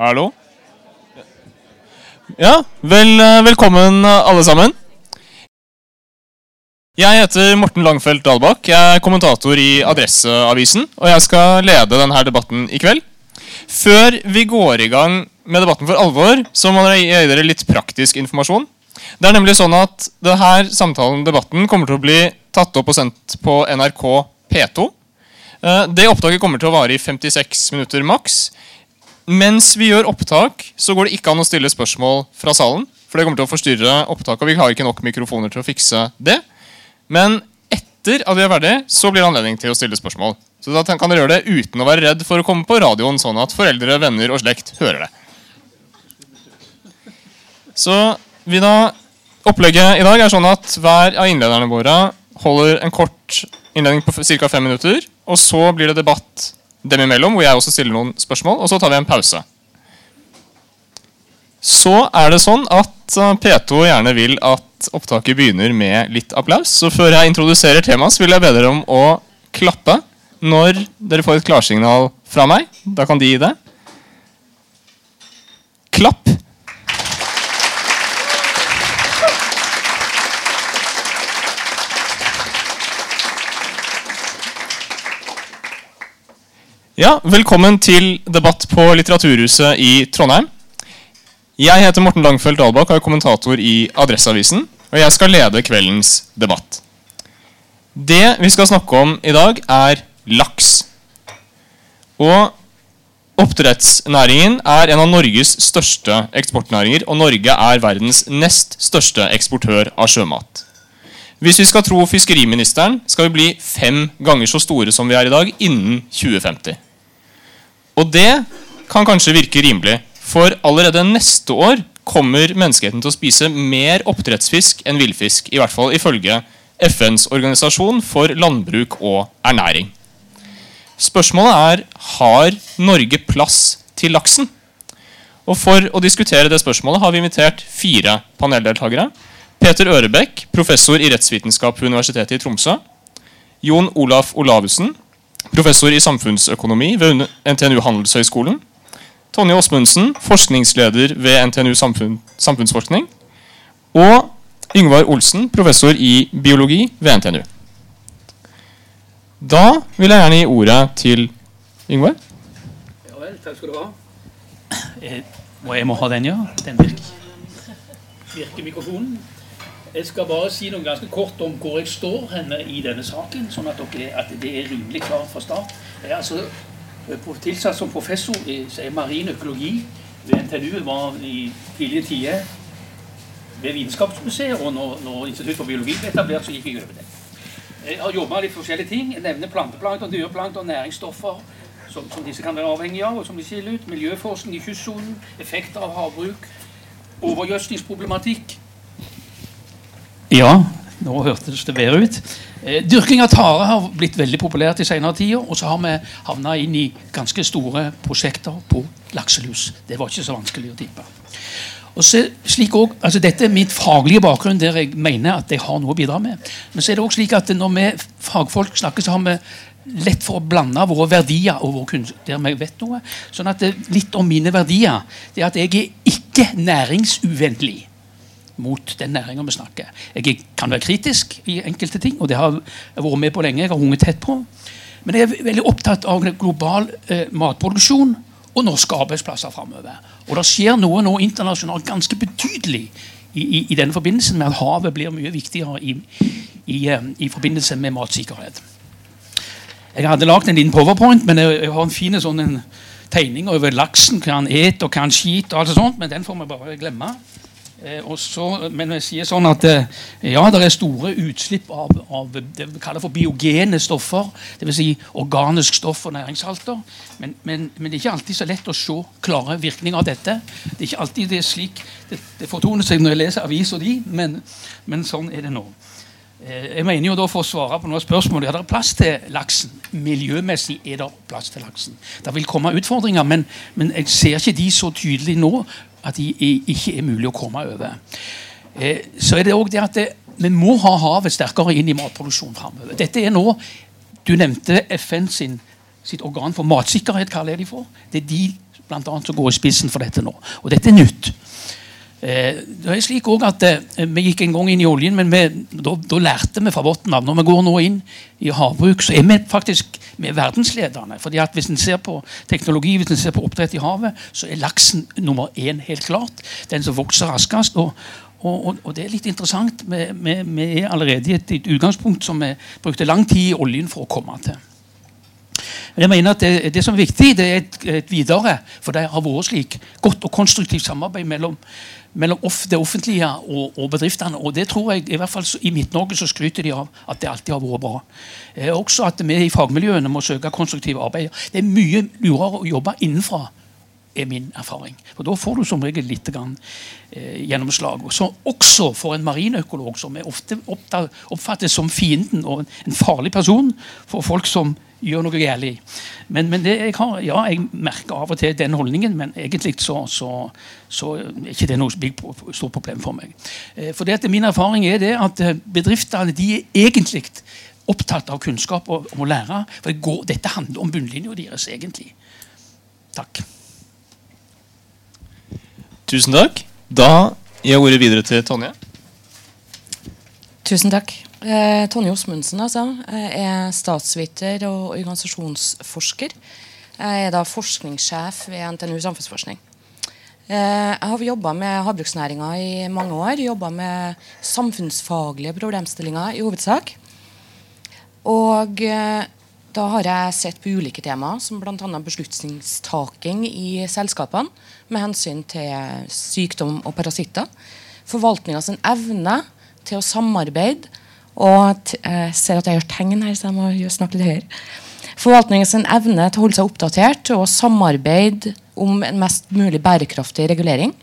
Hallo? Ja, vel, eh, velkommen eh, alle sammen. Jeg heter Morten Langfeldt Dalbakk. Jeg er kommentator i Adresseavisen. Og jeg skal lede denne debatten i kveld. Før vi går i gang med debatten for alvor, så må dere gi dere litt praktisk informasjon. Det er nemlig sånn at denne samtalen, debatten, kommer til å bli tatt opp og sendt på NRK P2. Eh, Det opptaket kommer til å vare i 56 minutter maks. Mens vi gjør opptak, så går det ikke an å stille spørsmål fra salen. For det kommer til å forstyrre opptaket, og vi har ikke nok mikrofoner til å fikse det. Men etter at vi er ferdig, så blir det anledning til å stille spørsmål. Så da kan dere gjøre det uten å være redd for å komme på radioen, sånn at foreldre, venner og slekt hører det. Så vi da Opplegget i dag er sånn at hver av innlederne våre holder en kort innledning på ca. fem minutter. Og så blir det debatt dem imellom, hvor jeg også stiller noen spørsmål. Og så tar vi en pause. Så er det sånn at eh, P2 gjerne vil at opptaket begynner med litt applaus. Så før jeg introduserer temaet, vil jeg be dere om å klappe når dere får et klarsignal fra meg. Da kan de gi det. Klapp. Ja, Velkommen til debatt på Litteraturhuset i Trondheim. Jeg heter Morten Langfeldt Dalbakk og er kommentator i Adresseavisen. Og jeg skal lede kveldens debatt. Det vi skal snakke om i dag, er laks. Og oppdrettsnæringen er en av Norges største eksportnæringer, og Norge er verdens nest største eksportør av sjømat. Hvis vi skal tro fiskeriministeren, skal vi bli fem ganger så store som vi er i dag, innen 2050. Og det kan kanskje virke rimelig, for allerede neste år kommer menneskeheten til å spise mer oppdrettsfisk enn villfisk. I hvert fall ifølge FNs organisasjon for landbruk og ernæring. Spørsmålet er har Norge plass til laksen. Og For å diskutere det spørsmålet har vi invitert fire paneldeltakere. Peter Ørebekk, professor i rettsvitenskap ved Universitetet i Tromsø. Jon Olaf Olavussen, professor i samfunnsøkonomi ved NTNU Handelshøyskolen. Tonje Åsmundsen, forskningsleder ved NTNU Samfunn, Samfunnsforskning. Og Yngvar Olsen, professor i biologi ved NTNU. Da vil jeg gjerne gi ordet til Yngvar. Ja vel, takk skal du ha. Jeg og jeg må ha den, ja. Den virker. Virker mikrofonen? Jeg skal bare si noe ganske kort om hvor jeg står henne i denne saken, sånn at, dere, at det er rimelig klart fra start. Jeg er altså eh, tilsatt som professor i marin økologi ved NTNU. var i tidlige tider ved Vitenskapsmuseet, og når, når Institutt for biologi ble etablert, så gikk jeg over det. Jeg har jobba med litt forskjellige ting. Jeg nevner planteplankton, dyreplankton, næringsstoffer som, som, disse kan være avhengige av, og som de skiller ut. Miljøforskning i kystsonen, effekter av havbruk, overgjødslingsproblematikk. Ja, nå hørtes det bedre ut. Eh, dyrking av tare har blitt veldig populært i senere tider. Og så har vi havna inn i ganske store prosjekter på lakselus. Det var ikke så vanskelig å tippe. Og så, slik også, altså Dette er mitt faglige bakgrunn, der jeg mener at jeg har noe å bidra med. Men så er det også slik at når vi fagfolk snakker, så har vi lett for å blande våre verdier og vår kunst, der vi vet noe. Sånn at det, Litt om mine verdier det er at jeg er ikke næringsuvennlig mot den næringa vi snakker. Jeg kan være kritisk i enkelte ting, og det har jeg vært med på lenge. jeg har hunget tett på. Men jeg er veldig opptatt av global eh, matproduksjon og norske arbeidsplasser framover. Og det skjer noe nå internasjonalt ganske betydelig i, i, i denne forbindelsen med at havet blir mye viktigere i, i, eh, i forbindelse med matsikkerhet. Jeg hadde lagd en liten powerpoint, men jeg, jeg har en fin sånn tegning over laksen, hva han et og hva han skiter, og alt sånt, men den får vi bare glemme. Eh, og så, men jeg sier sånn at eh, ja, det er store utslipp av, av det vi kaller for biogene stoffer. Dvs. Si organisk stoff og næringssalter. Men, men, men, det er ikke alltid så lett å se klare virkninger av dette. Det er ikke alltid det er slik det, det fortoner seg når jeg leser aviser de, men, men sånn er det nå. Eh, jeg mener jo da For å svare på noen spørsmål er det er plass til laksen. Miljømessig er det plass til laksen. Det vil komme utfordringer, men, men jeg ser ikke de så tydelig nå at de ikke er mulig å komme over. Eh, så er det også det at det, vi må ha havet sterkere inn i matproduksjonen framover. Dette er nå Du nevnte FN sin sitt organ for matsikkerhet kaller de for. Det er de blant annet, som går i spissen for dette nå. Og dette er nytt. Eh, det er slik også at eh, Vi gikk en gang inn i oljen, men vi, da, da, lærte vi fra bunnen av. Når vi går nå inn i havbruk, så er vi faktisk vi er verdensledende. fordi at Hvis en ser på teknologi, hvis en ser på oppdrett i havet, så er laksen nummer én helt klart. Den som vokser raskest. og og, og, og, det er litt interessant. Vi, vi, vi er allerede i et, et, utgangspunkt som vi brukte lang tid i oljen for å komme til. Jeg mener at det, det som er viktig, det er et, et videre. For det har vært slik godt og konstruktivt samarbeid mellom mellom det offentlige og, og, bedriftene. Og det tror jeg, i hvert fall I Midt-Norge så skryter de av at det alltid har vært bra. Eh, også at vi i fagmiljøene må søke konstruktive arbeid. Det er mye lurere å jobbe innenfra, er min erfaring. For Da får du som regel litt grann, eh, gjennomslag. Så også for en marinøkolog, som er ofte oppfattes som fienden og en farlig person for folk som gjør noe galt. Men, men det, jeg, har, ja, jeg merker av og til den holdningen, men egentlig så, så, så er ikke det noe big, stort problem for meg. Eh, for det at Min erfaring er det at eh, bedriftene de er egentlig opptatt av kunnskap og om å lære. For det går, dette handler om bunnlinja deres, egentlig. Takk. Tusen takk. Da gir jeg ordet videre til Tonje. Tusen takk. Eh, Tonje Osmundsen altså, er statsviter og organisasjonsforsker. Jeg er da forskningssjef ved NTNU Samfunnsforskning. Eh, jeg har jobba med havbruksnæringa i mange år. Jobba med samfunnsfaglige problemstillinger i hovedsak. Og eh, da har jeg sett på ulike temaer, som bl.a. beslutningstaking i selskapene med hensyn til sykdom og parasitter. Forvaltninga sin evne til å samarbeide og jeg ser at jeg gjør tegn her, så jeg må snakke litt høyere. Forvaltningens evne til å holde seg oppdatert og samarbeide om en mest mulig bærekraftig regulering.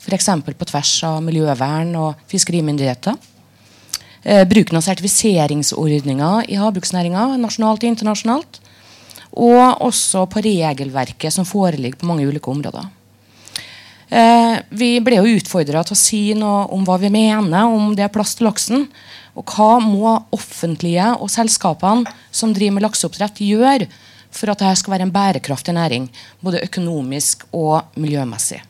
F.eks. på tvers av miljøvern og fiskerimyndigheter. Eh, bruken av sertifiseringsordninger i havbruksnæringa nasjonalt og internasjonalt. Og også på regelverket som foreligger på mange ulike områder. Eh, vi ble jo utfordra til å si noe om hva vi mener om det er plass til laksen. Og hva må offentlige og selskapene som driver med lakseoppdrett, gjøre for at dette skal være en bærekraftig næring, både økonomisk og miljømessig?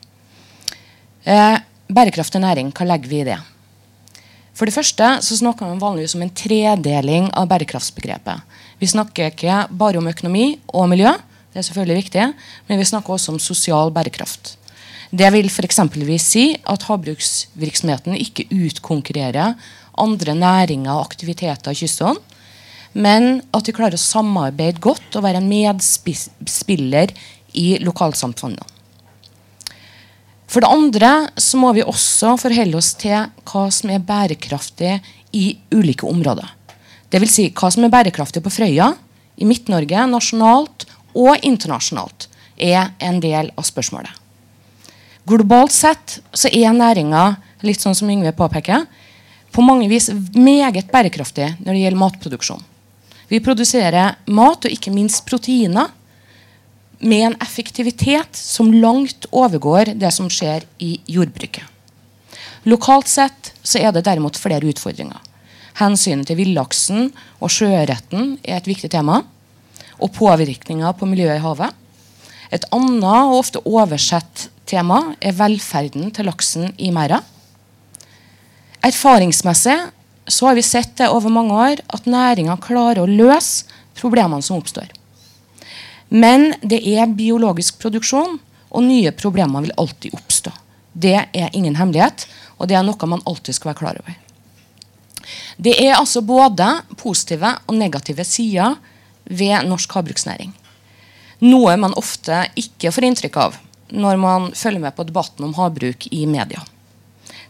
Eh, bærekraftig næring, hva legger vi i det? For det første så snakker man vanligvis om en tredeling av bærekraftsbegrepet. Vi snakker ikke bare om økonomi og miljø, det er selvfølgelig viktig, men vi snakker også om sosial bærekraft. Det vil f.eks. si at havbruksvirksomheten ikke utkonkurrerer andre næringer og aktiviteter i kystsonen. Men at vi klarer å samarbeide godt og være en medspiller i lokalsamfunnene. For det andre så må vi også forholde oss til hva som er bærekraftig i ulike områder. Dvs. Si hva som er bærekraftig på Frøya, i Midt-Norge, nasjonalt og internasjonalt, er en del av spørsmålet. Globalt sett så er næringa, litt sånn som Yngve påpeker, på mange vis meget bærekraftig når det gjelder matproduksjon. Vi produserer mat, og ikke minst proteiner, med en effektivitet som langt overgår det som skjer i jordbruket. Lokalt sett så er det derimot flere utfordringer. Hensynet til villaksen og sjøørreten er et viktig tema. Og påvirkninger på miljøet i havet. Et annet og ofte oversett tema er velferden til laksen i merda. Erfaringsmessig så har vi sett det over mange år at næringa klarer å løse problemene som oppstår. Men det er biologisk produksjon, og nye problemer vil alltid oppstå. Det er ingen hemmelighet, og det er noe man alltid skal være klar over. Det er altså både positive og negative sider ved norsk havbruksnæring. Noe man ofte ikke får inntrykk av når man følger med på debatten om havbruk i media.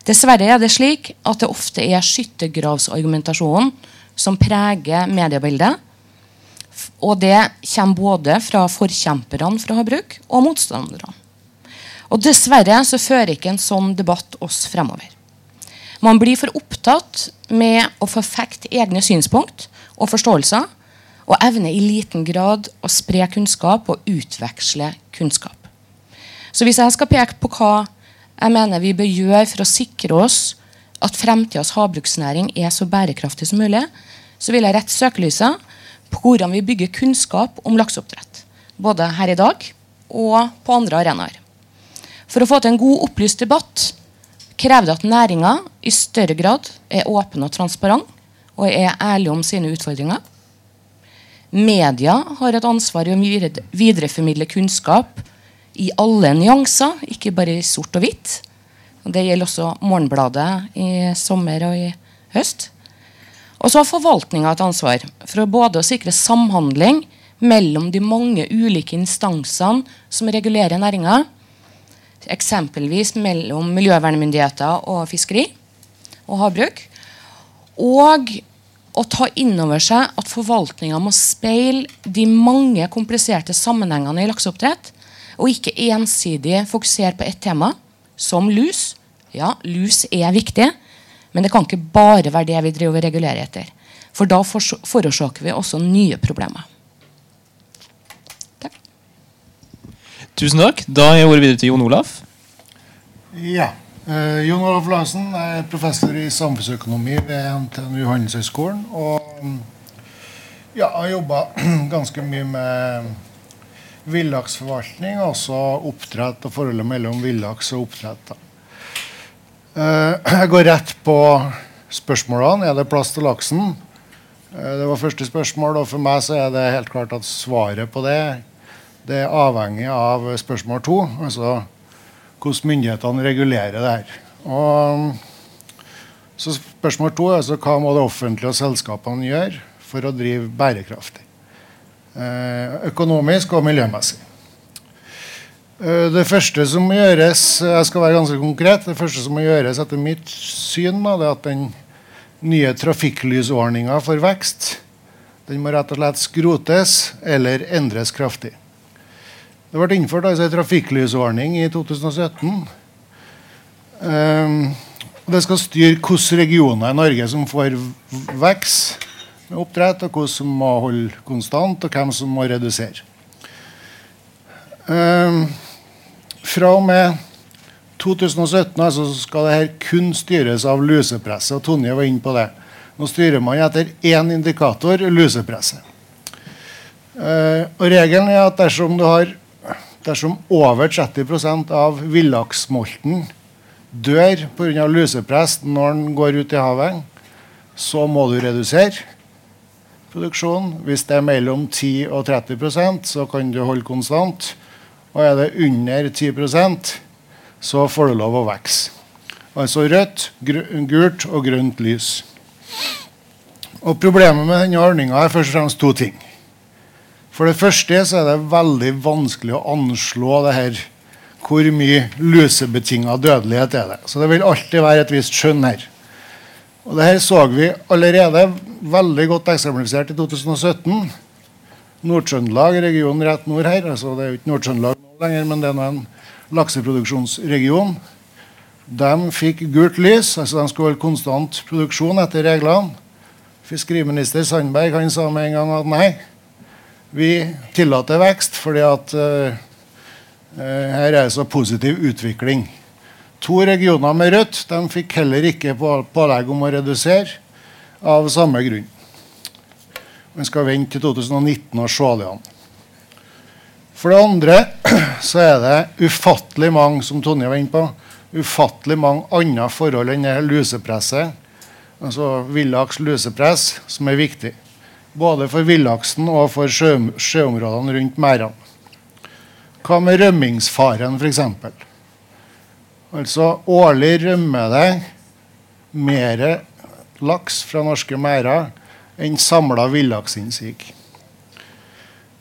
Dessverre er det slik at det ofte er skyttergravsargumentasjonen som preger mediebildet. Og det kommer både fra forkjemperne fra havbruk og motstanderne. Og Dessverre så fører ikke en sånn debatt oss fremover. Man blir for opptatt med å forfekte egne synspunkt og forståelser, og evner i liten grad å spre kunnskap og utveksle kunnskap. Så hvis jeg skal peke på hva jeg mener vi bør gjøre for å sikre oss at fremtidas havbruksnæring er så bærekraftig som mulig, så vil jeg rette søkelyset på hvordan vi bygger kunnskap om lakseoppdrett. Både her i dag og på andre arenaer. For å få til en god opplyst debatt krever det at næringa i større grad er åpen og transparent og er ærlig om sine utfordringer. Media har et ansvar i å videreformidle kunnskap i alle nyanser, ikke bare i sort og hvitt. Og det gjelder også Morgenbladet i sommer og i høst. Og så har forvaltninga et ansvar for både å sikre samhandling mellom de mange ulike instansene som regulerer næringa, eksempelvis mellom miljøvernmyndigheter og fiskeri og havbruk, og å ta inn over seg at forvaltninga må speile de mange kompliserte sammenhengene i lakseoppdrett, og ikke ensidig fokusere på ett tema, som lus. Ja, lus er viktig, men det kan ikke bare være det vi driver og regulerer etter. For da forårsaker vi også nye problemer. Takk. Tusen takk. Da gir jeg ordet videre til Jon Olaf. Ja. Uh, Jon Olaf Larsen er professor i samfunnsøkonomi ved NTNU Handelshøyskolen. Og mm, ja, har jobba ganske mye med villaksforvaltning, altså oppdrett og forholdet mellom villaks og oppdrett. Uh, jeg går rett på spørsmålene. Er det plass til laksen? Uh, det var første spørsmål, og for meg så er det helt klart at svaret på det det er avhengig av spørsmål to. Altså hvordan myndighetene regulerer det her. Og, så spørsmål to er altså, hva må det offentlige og selskapene gjøre for å drive bærekraftig? Eh, økonomisk og miljømessig. Eh, det første som gjøres jeg skal være ganske konkret, det første som må gjøres etter mitt syn, det er at den nye trafikklysordninga for vekst den må rett og slett skrotes eller endres kraftig. Det ble innført altså en trafikklysordning i 2017. Um, ehm, det skal styre hvilke regioner i Norge som får vekst med oppdrett, og hva som må holde konstant, og hvem som må redusere. Um, fra og med 2017 altså, skal dette kun styres av lusepresset. og Tonje var inne på det. Nå styrer man etter én indikator, lusepresset. Uh, og Regelen er at dersom har Dersom over 30% av villaksmolten dør pga. lusepress når den går ut i havet, så må du redusere produksjonen. Hvis det er mellom 10 og 30% så kan du holde konstant. Og er det under 10% så får du lov å vokse. Altså rødt, gult og grønt lys. Og Problemet med denne ordninga er først og fremst to ting. For det første så er det veldig vanskelig å anslå det her hvor mye lusebetinga dødelighet er det. Så det vil alltid være et visst skjønn her. Og det her så vi allerede veldig godt eksemplifisert i 2017. Nord-Trøndelag, regionen rett nord her, altså det er jo ikke Nord-Trøndelag nå lenger, men det er en lakseproduksjonsregion. De fikk gult lys, altså de skulle holde konstant produksjon etter reglene. Fiskeriminister Sandberg han sa med en gang at nei, vi tillater vekst fordi at uh, her er det så positiv utvikling. To regioner med rødt de fikk heller ikke pålegg om å redusere av samme grunn. Vi skal vente til 2019 og se det an. For det andre så er det ufattelig mange som Tonje var inne på, ufattelig mange andre forhold enn det lusepresset, altså villaks lusepress, som er viktig. Både for villaksen og for sjø, sjøområdene rundt merdene. Hva med rømmingsfaren, f.eks.? Altså årlig rømmer det mer laks fra norske merder enn samla villaksinnsig.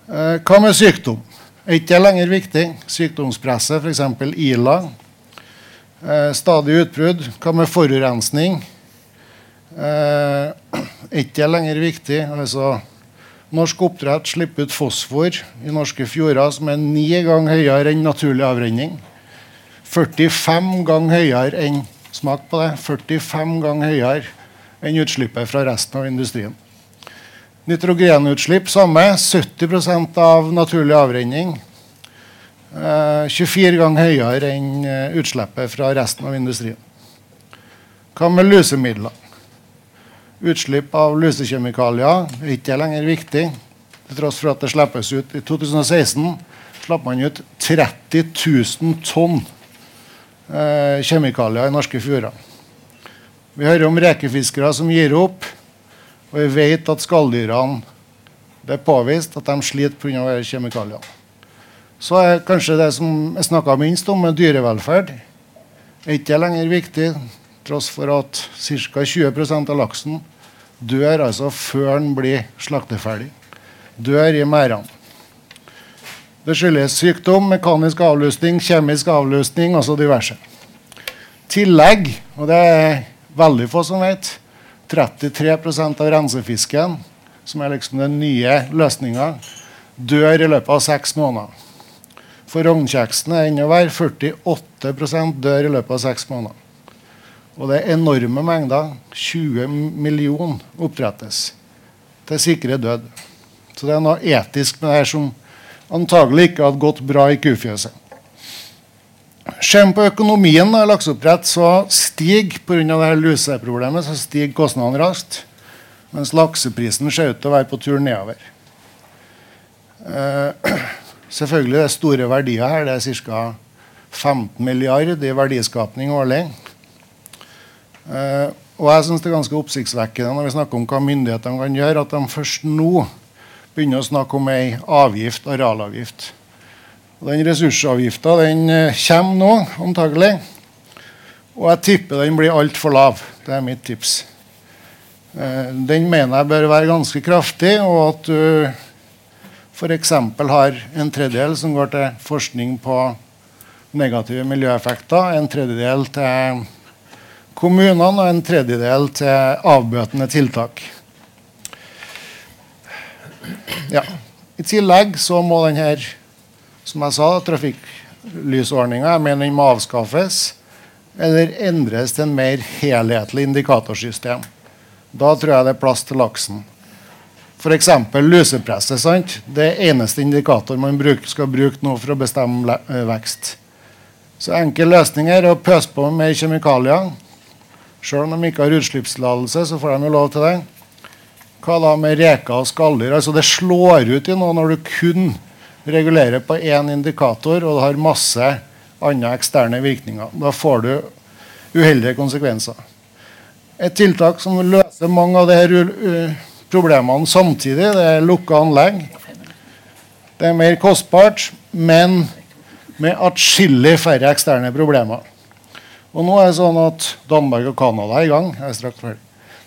Eh, hva med sykdom? Er ikke det lenger viktig? Sykdomspresset, f.eks. ILA. Eh, stadig utbrudd. Hva med forurensning? er ikke ikke lenger viktig. Altså, norsk oppdrett slipper ut fosfor i norske fjorder som er ni ganger høyere enn naturlig avrenning. 45 ganger høyere enn smak på det, 45 ganger høyere enn utslippet fra resten av industrien. Nitrogenutslipp samme. 70% av naturlig avrenning. 24 eh, ganger høyere enn eh, utslippet fra resten av industrien. Hva med lusemidler? Utslipp av lusekjemikalier er ikke lenger viktig, til tross for at det slippes ut. I 2016 slapp man ut 30 000 tonn eh, kjemikalier i norske fjorder. Vi hører om rekefiskere som gir opp, og vi vet at skalldyrene det er påvist at de sliter pga. kjemikaliene. Så er kanskje det som jeg snakka minst om, med dyrevelferd, er ikke lenger viktig, tross for at ca. 20% av laksen dør altså før den blir slakteferdig. Dør i merdene. Det skyldes sykdom, mekanisk avlusning, kjemisk avlusning, altså diverse. Tillegg, og det er veldig få som vet, 33% av rensefisken, som er liksom den nye løsninga, dør i løpet av seks måneder. For rognkjeksen er enda verre. 48% dør i løpet av seks måneder. Og det er enorme mengder. 20 millioner opprettes til sikre død. Så det er noe etisk med det her som antagelig ikke hadde gått bra i kufjøset. Vi på økonomien av lakseoppdrett, så stiger pga. luseproblemet så stiger kostnadene raskt. Mens lakseprisen ser ut til å være på tur nedover. Eh, selvfølgelig det er store verdier her. Det er ca. 15 milliard i verdiskapning årlig. Eh, og jeg synes det er ganske oppsiktsvekkende når vi snakker om hva myndighetene kan gjøre, at de først nå begynner å snakke om ei avgift, arealavgift. Og den ressursavgifta den eh, kommer nå, antagelig. Og jeg tipper den blir altfor lav. Det er mitt tips. Eh, den mener jeg bør være ganske kraftig, og at du f.eks. har en tredjedel som går til forskning på negative miljøeffekter, en tredjedel til kommunene og en tredjedel til avbøtende tiltak. Ja. I tillegg så må denne som jeg sa, trafikklysordninga avskaffes eller endres til en mer helhetlig indikatorsystem. Da tror jeg det er plass til laksen. F.eks. lusepresset. sant? Det er eneste indikator man bruker, skal bruke nå for å bestemme eh, vekst. Så enkel løsning er å pøse på med mer kjemikalier. Selv om de ikke har utslippstillatelse, så får de jo lov til det. Hva da med reker og skalldyr? Altså det slår ut i noe når du kun regulerer på én indikator, og det har masse andre eksterne virkninger. Da får du uheldige konsekvenser. Et tiltak som løser mange av disse problemene samtidig, det er lukka anlegg. Det er mer kostbart, men med atskillig færre eksterne problemer. Og nå er det sånn at Danmark og Canada er i gang. Jeg er straks ferdig.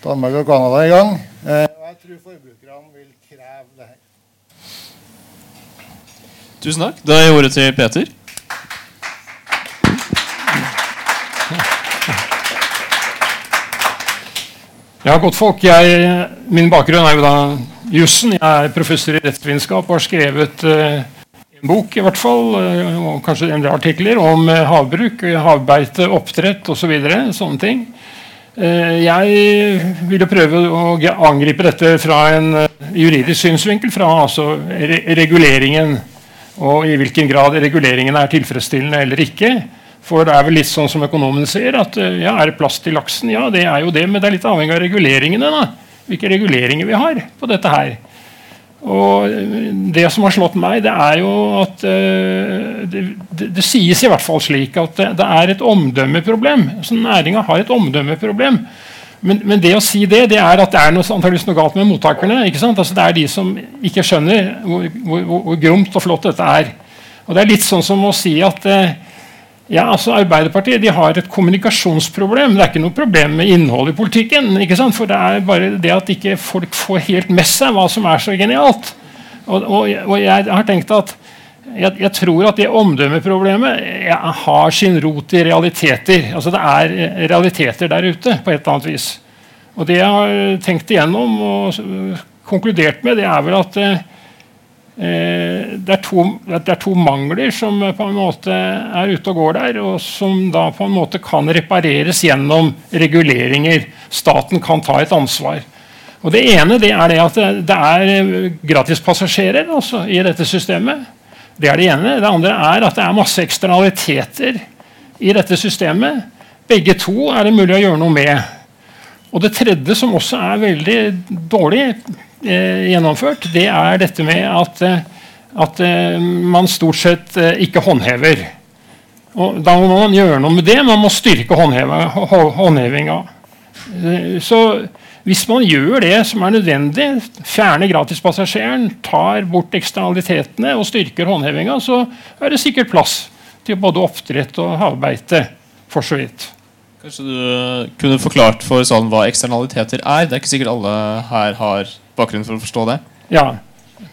Danmark og Canada er i gang. Eh, tror forbrukerne vil kreve det her. Tusen takk. Da gir jeg ordet til Peter. Ja, godt folk. Jeg, min bakgrunn er jo da jussen. Jeg er professor i rettsvitenskap og har skrevet eh, en bok i hvert fall, uh, og kanskje en del artikler om uh, havbruk, havbeite, oppdrett osv. Så videre, sånne ting. Jeg ville prøve å angripe dette fra en juridisk synsvinkel, fra altså re reguleringen og i hvilken grad reguleringen er tilfredsstillende eller ikke. For det er vel litt sånn som økonomene sier, at eh, ja, er det plass til laksen? Ja, det er jo det, men det er litt avhengig av reguleringene. da. Hvilke reguleringer vi har på dette her. Og eh, Det som har slått meg, det er jo at uh, det, det, det, sies i hvert fall slik at det, det er et omdømmeproblem. Så Næringa har et omdømmeproblem. Men, men, det å si det, det er at det er noe, antageligvis noe galt med mottakerne. ikke sant? Altså, det er de som ikke skjønner hvor, hvor, hvor, gromt og flott dette er. Og Det er litt sånn som å si at eh, ja, altså Arbeiderpartiet de har et kommunikasjonsproblem. Det er ikke noe problem med innholdet i politikken. For det er bare det at ikke folk får helt med seg hva som er så genialt. Og, og, og jeg har tenkt at jeg, jeg, tror at det omdømmeproblemet har sin rot i realiteter. Altså Det er eh, realiteter der ute på et eller annet vis. Og Det jeg har tenkt igjennom og konkludert med, det er vel at eh, det, er to, det, er to, mangler som på en måte er ute og går der, og som da på en måte kan repareres gjennom reguleringer. Staten kan ta et ansvar. Og Det ene det er det at det er gratispassasjerer altså, i dette systemet. Det er det ene. Det andre er at det er masse eksternaliteter i dette systemet. Begge to er det mulig å gjøre noe med. Og det tredje, som også er veldig dårlig eh, gjennomført, det er dette med at, eh, at eh, man stort sett eh, ikke håndhever. Og da må man gjøre noe med det. Man må styrke håndhevinga. Eh, så hvis man gjør det som er nødvendig, fjerner gratispassasjeren, tar bort eksternalitetene og styrker håndhevinga, så er det sikkert plass til både oppdrett og havbeite. for så vidt. Kanskje du kunne forklart for salen hva eksternaliteter er? Det er ikke sikkert alle her har bakgrunn for å forstå det. Ja,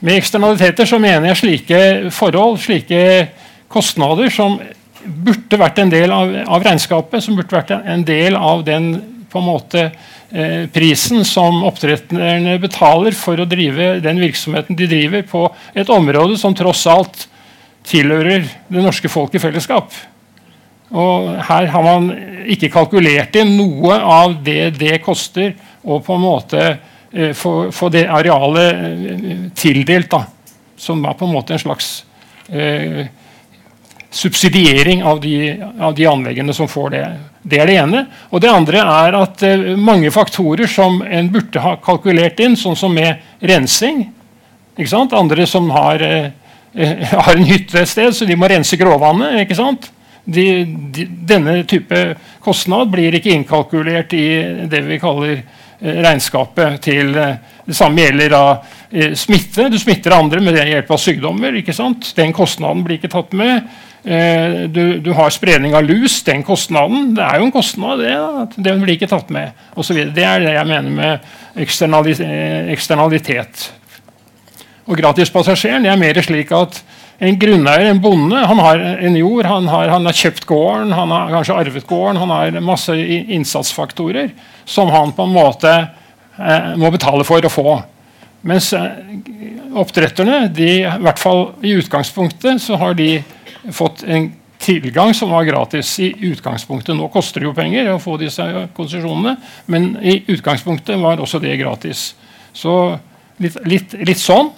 Med eksternaliteter så mener jeg slike forhold, slike kostnader, som burde vært en del av, av regnskapet, som burde vært en del av den på en måte eh, prisen som oppdretterne betaler for å drive den virksomheten de driver på et område som tross alt tilhører det norske folk i fellesskap. Og Her har man ikke kalkulert inn noe av det det koster å på en måte få, få, det arealet eh, tildelt, da, som er på en måte en slags eh, subsidiering av de, av de, anleggene som får det. Det er det ene. Og det andre er at eh, mange faktorer som en burde ha kalkulert inn, sånn som med rensing Andre som har, eh, eh, har en hytte et sted, så de må rense gråvannet. ikke sant? de, de, denne type kostnad blir ikke innkalkulert i det vi kaller eh, regnskapet til eh, Det samme gjelder da eh, smitte. Du smitter andre med hjelp av sykdommer. ikke sant? Den kostnaden blir ikke tatt med. Du, du, har spredning av lus. Den kostnaden Det er jo en kostnad, det. Den blir ikke tatt med. Og så det er det jeg mener med eksternalitet. Og gratispassasjeren er mer slik at en grunneier, en bonde, han har en jord, han har, han har, kjøpt gården, han har kanskje arvet gården, han har masse innsatsfaktorer som han på en måte eh, må betale for å få. Mens eh, oppdretterne, de, i hvert fall i utgangspunktet, så har de fått en tilgang som var gratis i utgangspunktet. Nå koster det jo penger å få disse konsesjonene, men i utgangspunktet var også det gratis. Så litt, litt, litt sånn.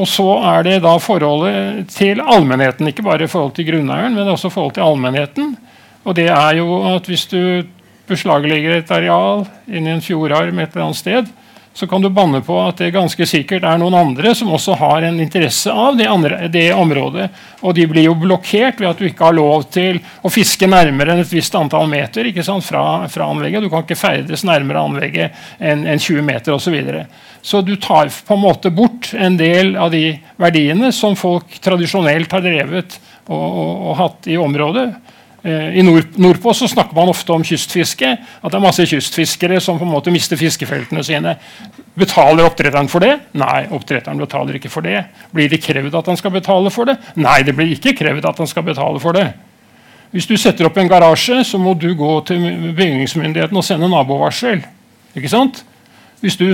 Og så er det da forholdet til allmennheten. Ikke bare forhold til grunneieren, men også forhold til allmennheten. Og det er jo at hvis du beslaglegger et areal inni en fjordarm et eller annet sted, så kan du banne på at det ganske sikkert er noen andre som også har en interesse av det, andre, det, området. Og de blir jo blokkert ved at du ikke har lov til å fiske nærmere enn et visst antall meter fra, fra, anlegget. Du kan ikke ferdes nærmere anlegget enn en 20 meter osv. Så, du tar på en måte bort en del av de verdiene som folk tradisjonelt har drevet og, og, og hatt i området. Eh, I nord, nordpå så snakker man ofte om kystfiske. At det er masse kystfiskere som på en måte mister fiskefeltene sine. Betaler oppdretteren for det? Nei, oppdretteren betaler ikke for det. Blir det krevd at han skal betale for det? Nei, det blir ikke krevd at han skal betale for det. Hvis du setter opp en garasje, så må du gå til bygningsmyndigheten og sende nabovarsel. Ikke sant? Hvis du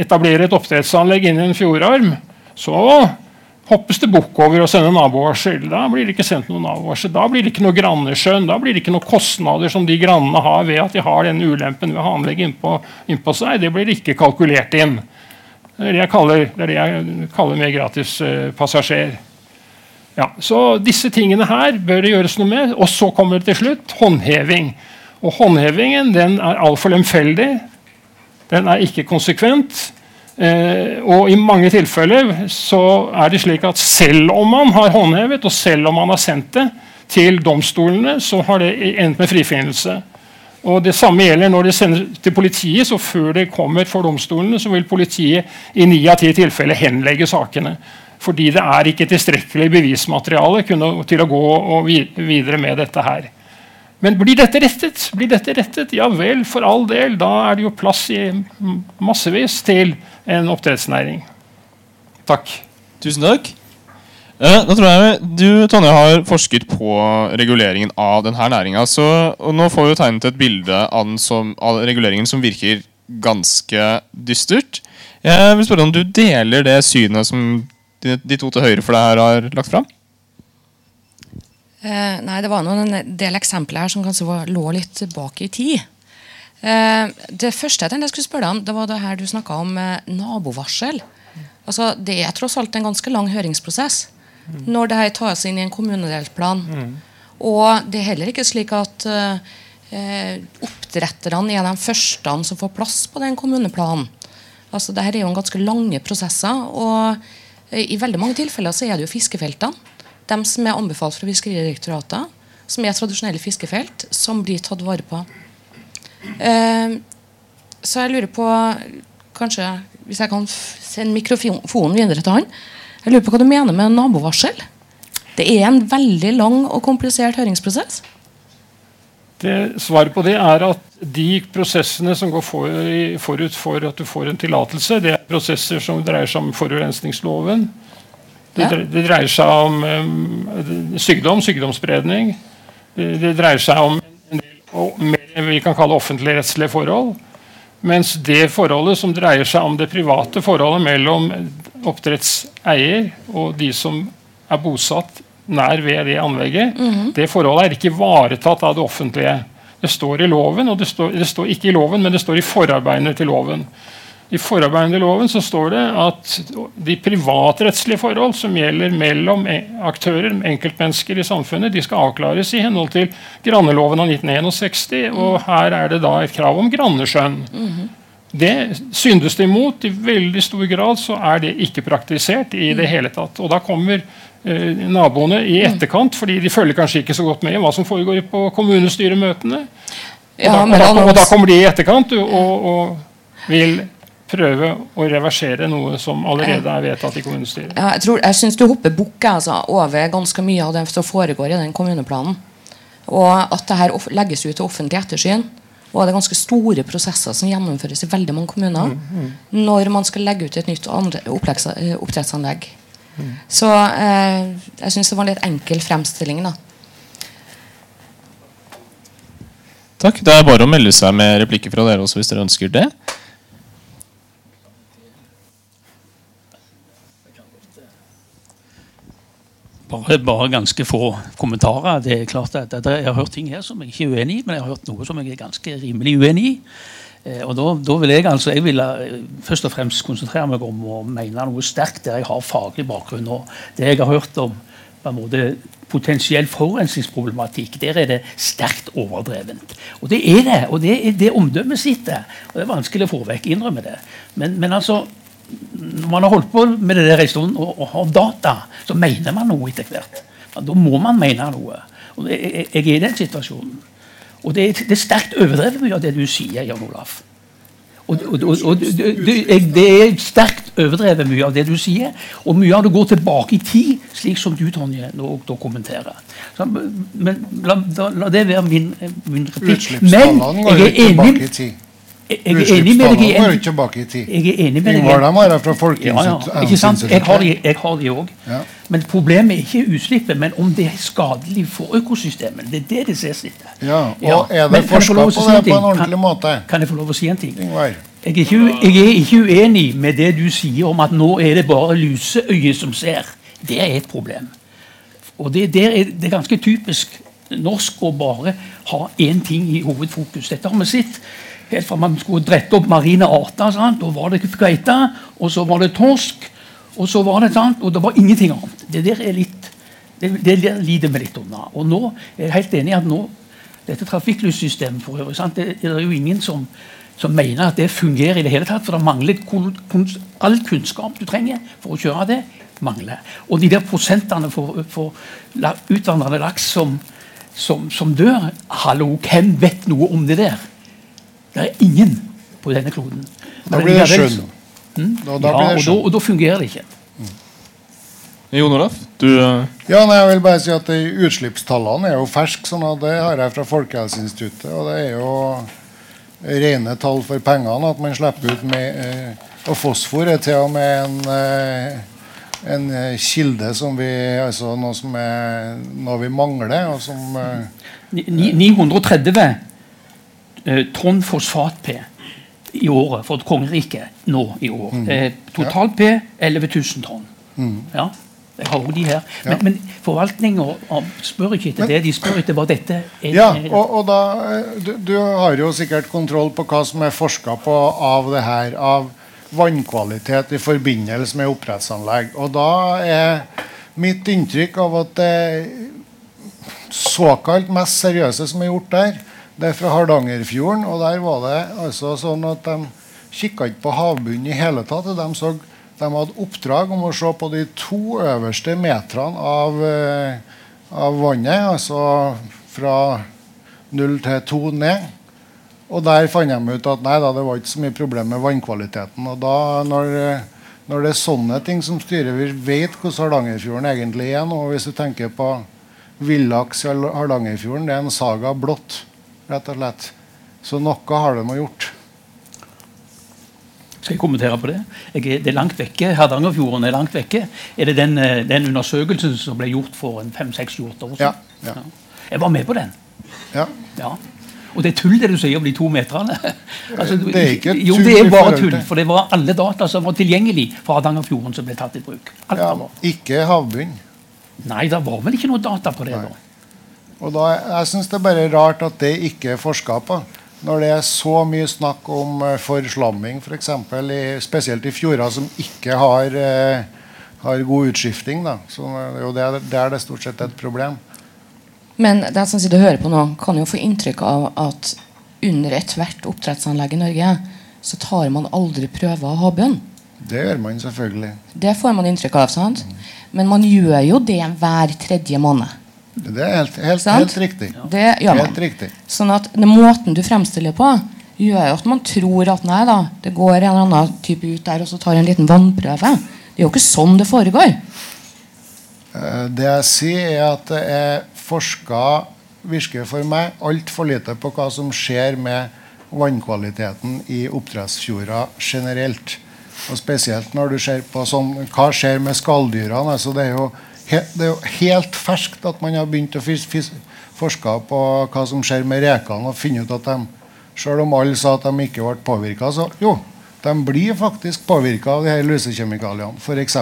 etablerer et oppdrettsanlegg inni en fjordarm, så hoppes det bukk over å sende nabovarsel. Da blir det ikke sendt noen nabovarsel. Da blir det ikke noe granneskjønn. Da blir det ikke noen kostnader som de grannene har ved at de har denne ulempen ved å ha anlegg innpå, innpå seg. Det blir ikke kalkulert inn. Det er det jeg kaller, det det jeg kaller mer gratis uh, passasjer. Ja, så disse tingene her bør det gjøres noe med. Og så kommer det til slutt håndheving. Og håndhevingen den er altfor lemfeldig. Den er ikke konsekvent. Eh, og I mange tilfeller så er det slik at selv om man har håndhevet, og selv om man har sendt det til domstolene, så har det endt med frifinnelse. Og Det samme gjelder når det sendes til politiet. så Før det kommer for domstolene, så vil politiet i ni av ti tilfeller henlegge sakene. Fordi det er ikke tilstrekkelig bevismateriale til å gå videre med dette her. Men blir dette rettet? Blir dette rettet? Ja vel, for all del. Da er det jo plass i massevis til en oppdrettsnæring. Takk. Tusen takk. Eh, da tror jeg Du Tonje, har forsket på reguleringen av denne næringa. Nå får vi tegnet et bilde av, som, av, reguleringen som virker ganske dystert. Jeg vil spørre om du deler det synet som de, de to til høyre for deg her har lagt fram? Eh, nei, Det var noen en del eksempler her som kanskje var, lå litt tilbake i tid. Eh, det første jeg skulle spørre om, det var det her du snakka om eh, nabovarsel. Altså, Det er tross alt en ganske lang høringsprosess mm. når det her tas inn i en kommunedelplan. Mm. Og det er heller ikke slik at oppdretterne er de første som får plass på den kommuneplanen. Altså, det her er jo en ganske lange prosesser. og I veldig mange tilfeller så er det jo fiskefeltene, de som er anbefalt fra Fiskeridirektoratet, som er tradisjonelle fiskefelt, som blir tatt vare på. Eh, så jeg lurer på kanskje, Hvis jeg kan sende mikrofonen videre til han. Jeg lurer på hva du mener med nabovarsel? Det er en veldig lang og komplisert høringsprosess. Det, svaret på det er at de prosessene som går for, forut for at du får en tillatelse, det er prosesser som dreier seg om forurensningsloven. Det, det dreier seg om um, sykdom, sykdomsspredning. Det, det dreier seg om en del mer vi kan kalle offentligrettslige forhold. Mens det forholdet som dreier seg om det private forholdet mellom oppdrettseier og de som er bosatt nær ved det anlegget, det forholdet er ikke ivaretatt av det offentlige. Det står i loven, og det står, det står ikke i loven, men det står i forarbeidene til loven. I forarbeidene til loven så står det at de privatrettslige forhold som gjelder mellom e- aktører, enkeltmennesker i samfunnet, de skal avklares i henhold til granneloven av 1961, og her er det da et krav om granneskjønn. Det syndes det imot. I veldig stor grad så er det ikke praktisert i det hele tatt. Og da kommer eh, naboene i etterkant, fordi de følger kanskje ikke så godt med i hva som foregår på kommunestyremøtene. Og, Ja, da, og, da, og da kommer de i etterkant og, og vil prøve å reversere noe som allerede er vedtatt i kommunestyret. Ja, jeg, tror, jeg syns du hopper bukk altså, over ganske mye av det som foregår i den kommuneplanen. Og at det her legges ut til offentlig ettersyn. Og det er ganske store prosesser som gjennomføres i veldig mange kommuner når man skal legge ut et nytt oppdrettsanlegg. eh, oppdrettsanlegg. Så eh, jeg syns det var en litt enkel fremstilling. da. Takk. Det er bare å melde seg med replikker fra dere også hvis dere ønsker det. Bare, bare ganske få kommentarer. Det er klart at det, Jeg har hørt ting her som jeg ikke er uenig i, men jeg har hørt noe som jeg er ganske rimelig uenig i. Eh, og da, da vil Jeg altså, jeg vil eh, først og fremst konsentrere meg om å mene noe sterkt der jeg har faglig bakgrunn. og Det jeg har hørt om på en måte, potensiell forurensningsproblematikk, der er det sterkt overdrevent. Og det er det. Og det er det omdømmet sitter. Og det er vanskelig å få vekk. Innrømme det. Men, men altså når man har holdt på med det der en stund og, og har data, så mener man noe etter hvert. Da må man mene noe. Og jeg, jeg, er i den situasjonen. Og det det er sterkt overdrevet mye av det du sier, Jan Olaf. Og, og, og, det, det, er sterkt overdrevet mye av det du sier, og mye av det går tilbake i tid, slik som du, Tonje, nå da kommenterer. Så, men la, la, la det være min, min replikk. Men jeg er enig. Jeg, er enig med deg i Utslippstallene går ikke tilbake i tid. jeg er enig med deg. i- Ingvar, de har jeg ja, ja, ikke sant? Jeg har de, jeg har de òg. Ja. Men problemet er ikke utslippet, men om det er skadelig for økosystemet. Det er det det ses etter. Ja, og er det forska på si det på en ordentlig Kan- måte? Kan jeg få lov å si en ting? Ingvar? Jeg er, ikke, jeg er ikke uenig med det du sier om at nå er det bare luseøyet som ser. Det er et problem. Og det, det, er, det er ganske typisk norsk og bare ha én ting i hovedfokus. Dette har vi sett helt fra man skulle drette opp marine arter. Sant? Da var det kveite, og så var det torsk, og så var det sant? Og det var ingenting annet. Det der er litt det, det lider vi litt unna. Og nå er jeg helt enig i at nå dette trafikklyssystemet for øvrig, sant? Det, er jo ingen som, som mener at det fungerer i det hele tatt. For det mangler all kunnskap du trenger for å kjøre det. mangler. Og de der prosentene for, for utvandrende laks som, som, som dør Hallo, hvem vet noe om det der? Det er ingen på denne kloden. Da blir det skjønn. Mm? Da- da ja, blir det og, da, og da fungerer det ikke. Jon Olaf, du eh, Ja, nei, jeg vil bare si at de Utslippstallene er jo ferske. sånn Det har jeg fra Folkehelseinstituttet. Og det er jo rene tall for pengene at man slipper ut med eh, Og fosfor er til og med en, eh, en eh, kilde som vi Altså noe som er noe vi mangler, og som eh, Ni- ni- 930 eh, tonn fosfat-P i året for et kongerike nå i år. Eh, Totalt P 11 000 tonn. Ja, jeg har de her. Men, Ja. men forvaltninga spør ikke etter Men- det. De spør etter hva dette er. Ja, og, og da eh, du, du har jo sikkert kontroll på hva som er forska på av det her. Av vannkvalitet i forbindelse med oppdrettsanlegg. Og da er mitt inntrykk av at det såkalt mest seriøse som er gjort der, Det er fra Hardangerfjorden, og der var det altså sånn at de kikka ikke på havbunnen i hele tatt. De, så, de hadde oppdrag om å se på de to øverste meterne av, eh, av vannet, altså fra null til to ned. Og der fant de ut at nei da, det var ikke så mye problem med vannkvaliteten. Og da, når, når det er sånne ting som styrer, vi vet hvordan Hardangerfjorden egentlig er nå. Hvis du tenker på villaks i Hardangerfjorden, det er en saga blått, rett og slett. Så noe har de gjort. Skal jeg kommentere på det? Jeg det er langt vekke. Hardangerfjorden er langt vekke. Er det den, eh, den undersøkelsen som ble gjort for fem-seks år siden? Ja, ja. Jeg var med på den. Ja. Ja. Og det er tull, det du sier om de to meterne. Altså, Det er ikke jo, det er bare tull. For det var alle data som var tilgjengelig fra Hardangerfjorden som ble tatt i bruk. Alt ja, ikke havbunn. Nei, det var vel ikke noe data på det. Nei. da. Og da, jeg syns det er bare rart at det ikke er forska på. Når det er så mye snakk om eh, forslamming, f.eks., for eksempel, i, spesielt i fjorder som ikke har, eh, har god utskifting. Da. Så det er jo der, der det stort sett er et problem. Men de som sitter og hører på nå, kan jo få inntrykk av at under ethvert oppdrettsanlegg i Norge så tar man aldri prøver av havbunnen. Det gjør man selvfølgelig. Det får man inntrykk av. sant? Men man gjør jo det hver tredje måned. Det er helt, helt, helt riktig. Det gjør man. Helt riktig. Sånn at den måten du fremstiller på, gjør at man tror at nei da, det går en eller annen type ut der og så tar en liten vannprøve. Det er jo ikke sånn det foregår. Eh, Det jeg sier, er at det er forska virker for meg altfor lite på hva som skjer med vannkvaliteten i oppdrettsfjorder generelt. Og Spesielt når du ser på sånn, hva skjer med skalldyrene. Altså det, er jo det er jo helt ferskt at man har begynt å forske på hva som skjer med rekene, og finne ut at de, selv om alle sa at de ikke ble påvirka, så jo, de blir faktisk påvirka av de her lusekjemikaliene, f.eks.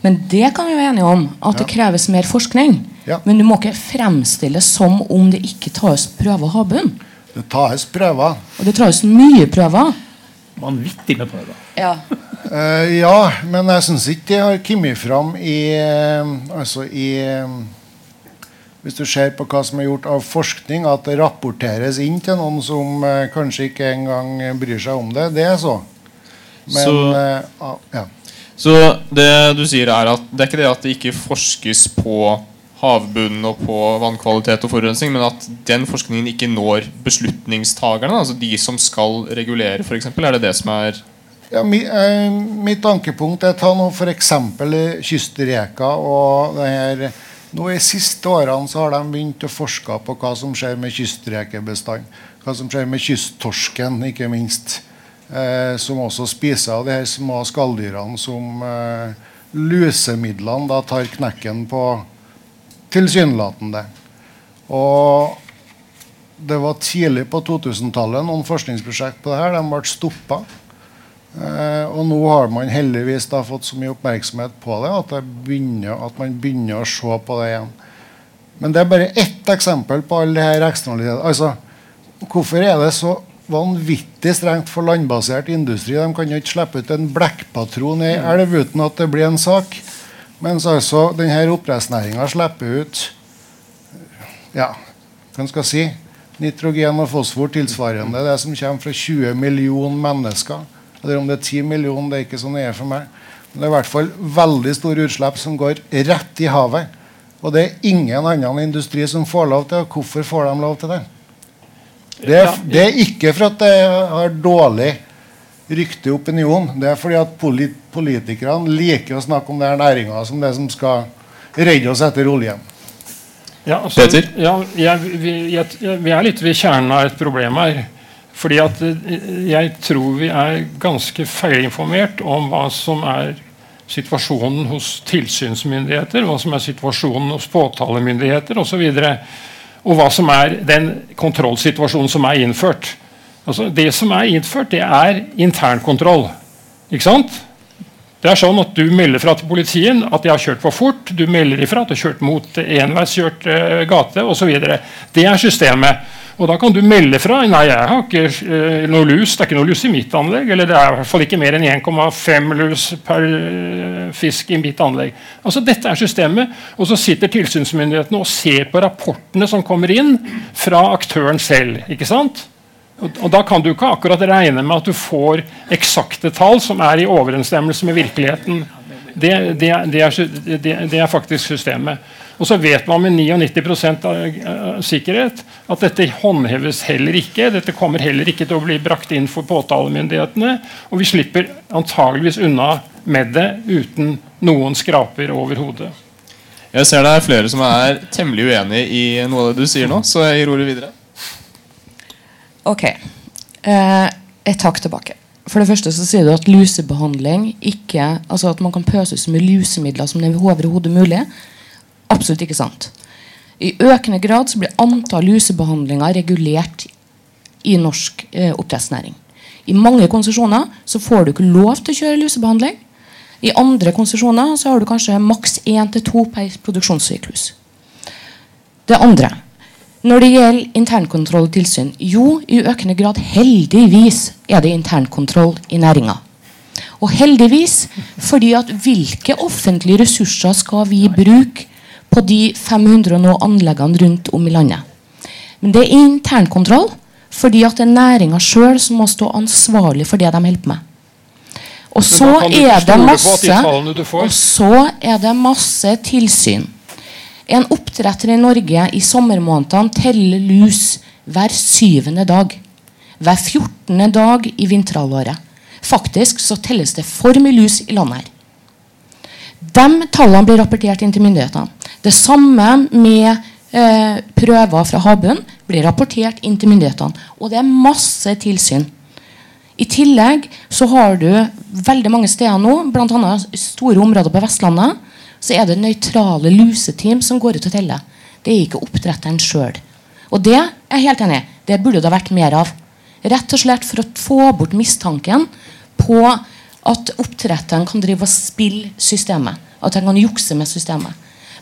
Men det kan vi være enige om, at det kreves mer forskning. Ja. Men du må ikke fremstille som om det ikke tas prøver av havbunnen. Det tas prøver. Og det tas mye prøver. Vanvittig med prøver. Ja. uh, ja, men jeg syns ikke det har kommet fram i eh, Altså i eh, Hvis du ser på hva som er gjort av forskning, at det rapporteres inn til noen som uh, kanskje ikke engang bryr seg om det. Det er så. Men Så- uh, ja. Så det du sier er at det er ikke det at det ikke forskes på havbunnen og på vannkvalitet og forurensning, men at den forskningen ikke når beslutningstagerne, altså de som skal regulere, f.eks. Er det det som er Ja, mi, eh, mitt ankepunkt er ta nå f.eks. kystreka og det her nå I siste årene så har de begynt å forske på hva som skjer med kystrekebestanden. Hva som skjer med kysttorsken, ikke minst. Eh, som også spiser av de her små skalldyrene som eh, lusemidlene da tar knekken på tilsynelatende. Og det var tidlig på 2000-tallet noen forskningsprosjekt på det her. De ble stoppa. Eh, og nå har man heldigvis da fått så mye oppmerksomhet på det at, det begynner, at man begynner å se på det igjen. Men det er bare ett eksempel på alle disse eksternalitetene. Altså, hvorfor er det så vanvittig strengt for landbasert industri? De kan jo ikke slippe ut en blekkpatron i elv uten at det blir en sak. Mens altså denne oppdrettsnæringa slipper ut ja, hva skal si, nitrogen og fosfor tilsvarende det som kommer fra 20 millioner mennesker. Eller om det er 10 millioner, det er ikke så nøye for meg. Men det er i hvert fall veldig store utslipp som går rett i havet. Og det er ingen annen industri som får lov til det. Hvorfor får de lov til det? Det er, det er ikke for at det har dårlig rykte i opinion. Det er fordi at polit politikerne liker å snakke om denne næringa som det som skal redde oss etter oljen. Ja, altså, Peter? Ja, jeg, vi, jeg, vi er litt ved kjernen av et problem her. Fordi at eh, jeg tror vi er ganske feilinformert om hva som er situasjonen hos tilsynsmyndigheter, hva som er situasjonen hos påtalemyndigheter osv. Og, hva som er den kontrollsituasjonen som er innført. Altså, det som er innført, det er internkontroll. Ikke sant? Det er sånn at Du melder fra til politiet at de har kjørt for fort. Du melder ifra at du har kjørt mot enveiskjørt uh, gate osv. Det er systemet. Og da kan du melde fra. Nei, jeg har ikke eh, noe lus. Det er ikke noe lus i mitt anlegg. Eller det er i hvert fall ikke mer enn 1,5 lus per eh, fisk i mitt anlegg. Altså Dette er systemet. Og så sitter tilsynsmyndighetene og ser på rapportene som kommer inn fra aktøren selv. ikke sant? Og, Da kan du ikke akkurat regne med at du får eksakte tall som er i overensstemmelse med virkeligheten. Det, det, det, er, det er faktisk systemet. Og så vet man med 99 av sikkerhet at dette håndheves heller ikke. Dette kommer heller ikke til å bli brakt inn for påtalemyndighetene. Og vi slipper antageligvis unna med det uten noen skraper over hodet. Jeg ser det er flere som er temmelig uenig i noe av det du sier nå, så jeg gir ordet videre. Ok. Eh, et takk tilbake. For det første så sier du at lusebehandling ikke Altså at man kan pøse ut så mye lusemidler som det er overhodet mulig absolutt ikke sant. I økende grad så blir antall lusebehandlinger regulert i norsk eh, oppdrettsnæring. I mange konsesjoner får du ikke lov til å kjøre lusebehandling. I andre konsesjoner har du kanskje maks én til to per produksjonssyklus. Det andre når det gjelder internkontroll og tilsyn Jo, i økende grad, heldigvis, er det internkontroll i næringa. Og heldigvis, fordi at hvilke offentlige ressurser skal vi bruke på de 500 og noe anleggene rundt om i landet. Men det er internkontroll, fordi at det er næringa sjøl som må stå ansvarlig for det de holder på med. Og så, er det masse, og så er det masse tilsyn. En oppdretter i Norge i sommermånedene teller lus hver syvende dag. Hver 14. dag i vinterhalvåret. Faktisk så telles det for mye lus i landet her. De tallene blir rapportert inn til myndighetene. Det samme med eh, prøver fra havbunnen blir rapportert inn til myndighetene. Og det er masse tilsyn. I tillegg så har du veldig mange steder nå, bl.a. store områder på Vestlandet, så er det nøytrale luseteam som går ut og teller. Det er ikke oppdretteren sjøl. Og det er jeg helt enig i. Det burde det ha vært mer av. Rett og slett for å få bort mistanken på at oppdretteren kan drive og spille systemet. At han kan jukse med systemet.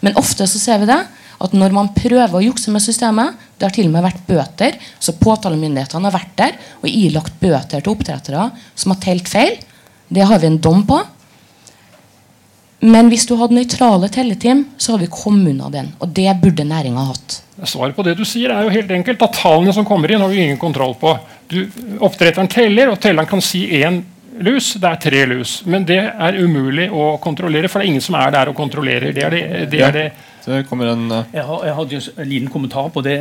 Men ofte så ser vi det at når man prøver å jukse med systemet Det har til og med vært bøter. Så påtalemyndighetene har vært der og ilagt bøter til oppdrettere som har telt feil. Det har vi en dom på. Men hvis du hadde nøytrale telleteam, så hadde vi kommet unna den. Og det burde næringa hatt. Svaret på det du sier er jo helt enkelt at Tallene som kommer inn, har vi ingen kontroll på. Du, oppdretteren teller, og telleren kan si én lus, det er tre lus. Men det er umulig å kontrollere, for det er ingen som er der og kontrollerer. Det er det, det, er det. det en, uh... jeg, har, jeg har en liten kommentar på det.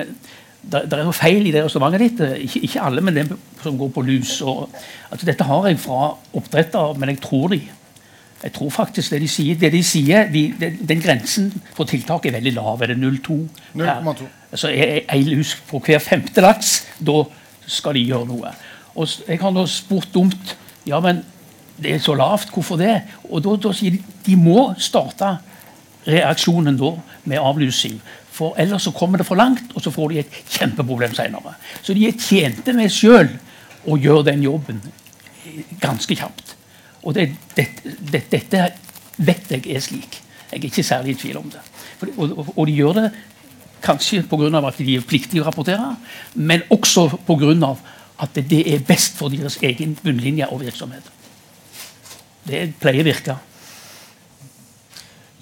Det, det er jo feil i det resonnementet ditt. Ikke, ikke, alle, men det som går på lus. Og, altså, dette har jeg fra oppdretter, men jeg tror de. Jeg tror faktisk det de sier, det de sier de, de, Den grensen for tiltak er veldig lav. Er det 0,2? Altså, Ei lus på hver femte laks. Da skal de gjøre noe. Og Jeg har nå spurt dumt ja, men det er så lavt. Hvorfor det? Og da, da sier de de må starte reaksjonen da med avlusing. For ellers så kommer det for langt, og så får de et kjempeproblem senere. Så de er tjente med sjøl å gjøre den jobben ganske kjapt. Og det, det, det, dette vet jeg er slik. Jeg er ikke særlig i tvil om det. For, og, og, de gjør det kanskje pga. at de er pliktige å rapportere, men også pga at det er best for deres egen bunnlinje og virksomhet. Det pleier å virke.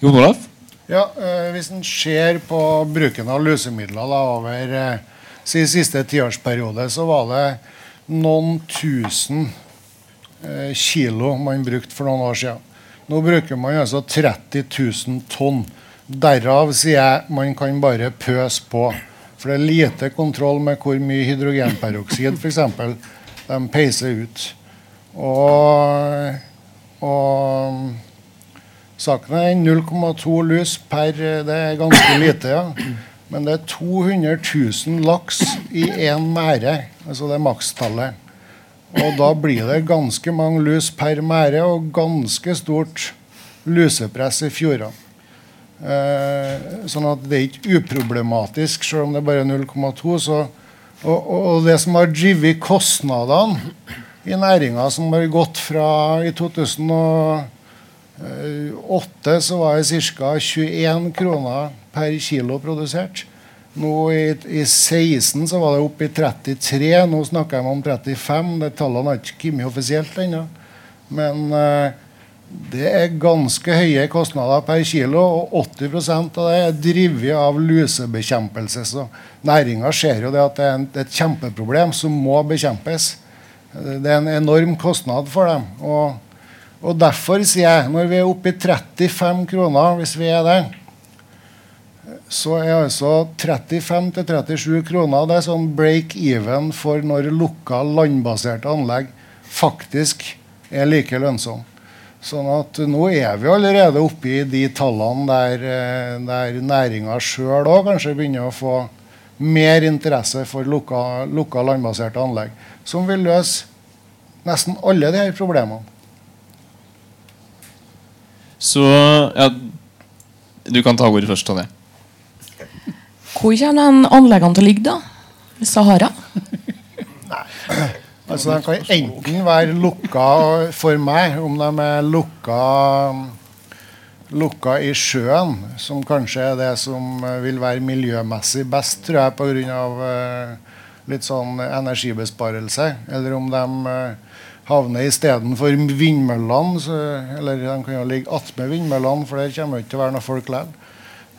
Jon Olav? Ja, øh, Hvis en ser på bruken av lusemidler da, over øh, sin siste tiårsperiode, så var det noen tusen øh, kilo man brukte for noen år siden. Nå bruker man altså 30 000 tonn. Derav sier jeg man kan bare pøse på. For det er lite kontroll med hvor mye hydrogenperoksid f.eks. de peiser ut. Og, og saken er 0,2 lus per Det er ganske lite, ja. Men det er 200 000 laks i én mære. Altså det er makstallet. Og da blir det ganske mange lus per mære og ganske stort lusepress i fjordene. Eh, sånn at det er ikke uproblematisk, selv om det bare er 0,2. Og, og, det som har drevet kostnadene i næringa, som har gått fra I 2008 så var det ca. 21 kroner per kilo produsert. Nå i, i 16 så var det oppe i 33. Nå snakker de om 35. Det tallene har ikke kommet offisielt ennå. Men uh, det er ganske høye kostnader per kilo, og 80% av det er drevet av lusebekjempelse. Så næringa ser jo det at det er, et kjempeproblem som må bekjempes. Det er en enorm kostnad for dem. Og, og derfor sier jeg, når vi er oppe i 35 kroner, hvis vi er der, så er altså 35-37 kroner det er sånn break even for når lukka landbaserte anlegg faktisk er like lønnsomme. Sånn at nå er vi allerede oppe i de tallene der, eh, der næringa sjøl òg kanskje begynner å få mer interesse for lukka, lukka landbaserte anlegg. Som vil løse nesten alle de her problemene. Så ja, Du kan ta ordet først, Tonje. Hvor kommer anleggene til å ligge, da? I Sahara? Altså, De kan enten være lukka for meg, om de er lukka, lukka i sjøen, som kanskje er det som vil være miljømessig best, tror jeg, pga. Uh, litt sånn energibesparelse. Eller om de uh, havner istedenfor vindmøllene, eller de kan jo ligge attmed vindmøllene, for der kommer det ikke til å være noe folk likevel.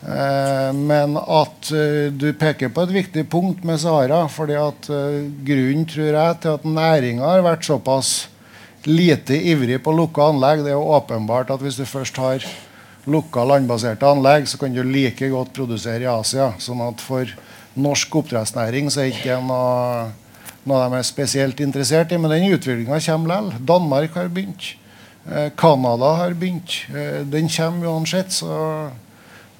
Eh, men at eh, du peker på et viktig punkt med Sahara. fordi at eh, Grunnen tror jeg, til at næringa har vært såpass lite ivrig på lukka anlegg, det er jo åpenbart at hvis du først har lukka landbaserte anlegg, så kan du like godt produsere i Asia. sånn at for norsk oppdrettsnæring så er det ikke noe, noe de er spesielt interessert i. Men den utviklinga kommer likevel. Danmark har begynt. Canada har begynt. Den kommer uansett. så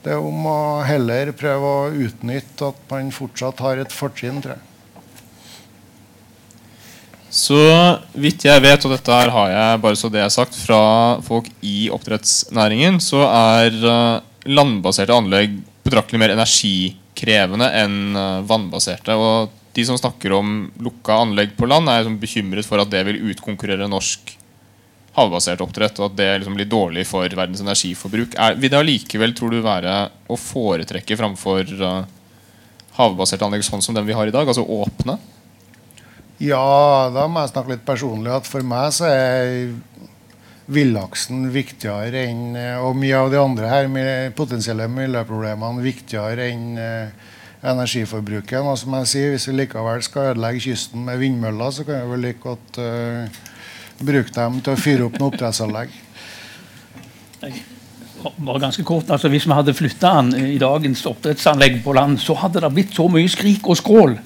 det er om å heller prøve å utnytte at man fortsatt har et fortrinn, tror jeg. Så vidt jeg vet, og dette her har jeg bare så det er sagt fra folk i oppdrettsnæringen, så er uh, landbaserte anlegg betraktelig mer energikrevende enn uh, vannbaserte. Og de som snakker om lukka anlegg på land, er liksom bekymret for at det vil utkonkurrere norsk havbasert oppdrett, og at det liksom blir dårlig for verdens energiforbruk. Er, vil det allikevel tror du, være å foretrekke framfor uh, havbaserte anlegg sånn som den vi har i dag? Altså åpne? Ja, da må jeg snakke litt personlig. at For meg så er villaksen viktigere enn eh, Og mye av de andre her potensielle miljøproblemene viktigere enn uh, energiforbruket. Og som jeg sier, Hvis vi likevel skal ødelegge kysten med vindmøller, så kan vi vel like godt uh, bruke dem til å fyre opp noen oppdrettsanlegg? Bare ganske kort, altså Hvis vi hadde flytta den i dagens oppdrettsanlegg på land, så hadde det blitt så mye skrik og skrål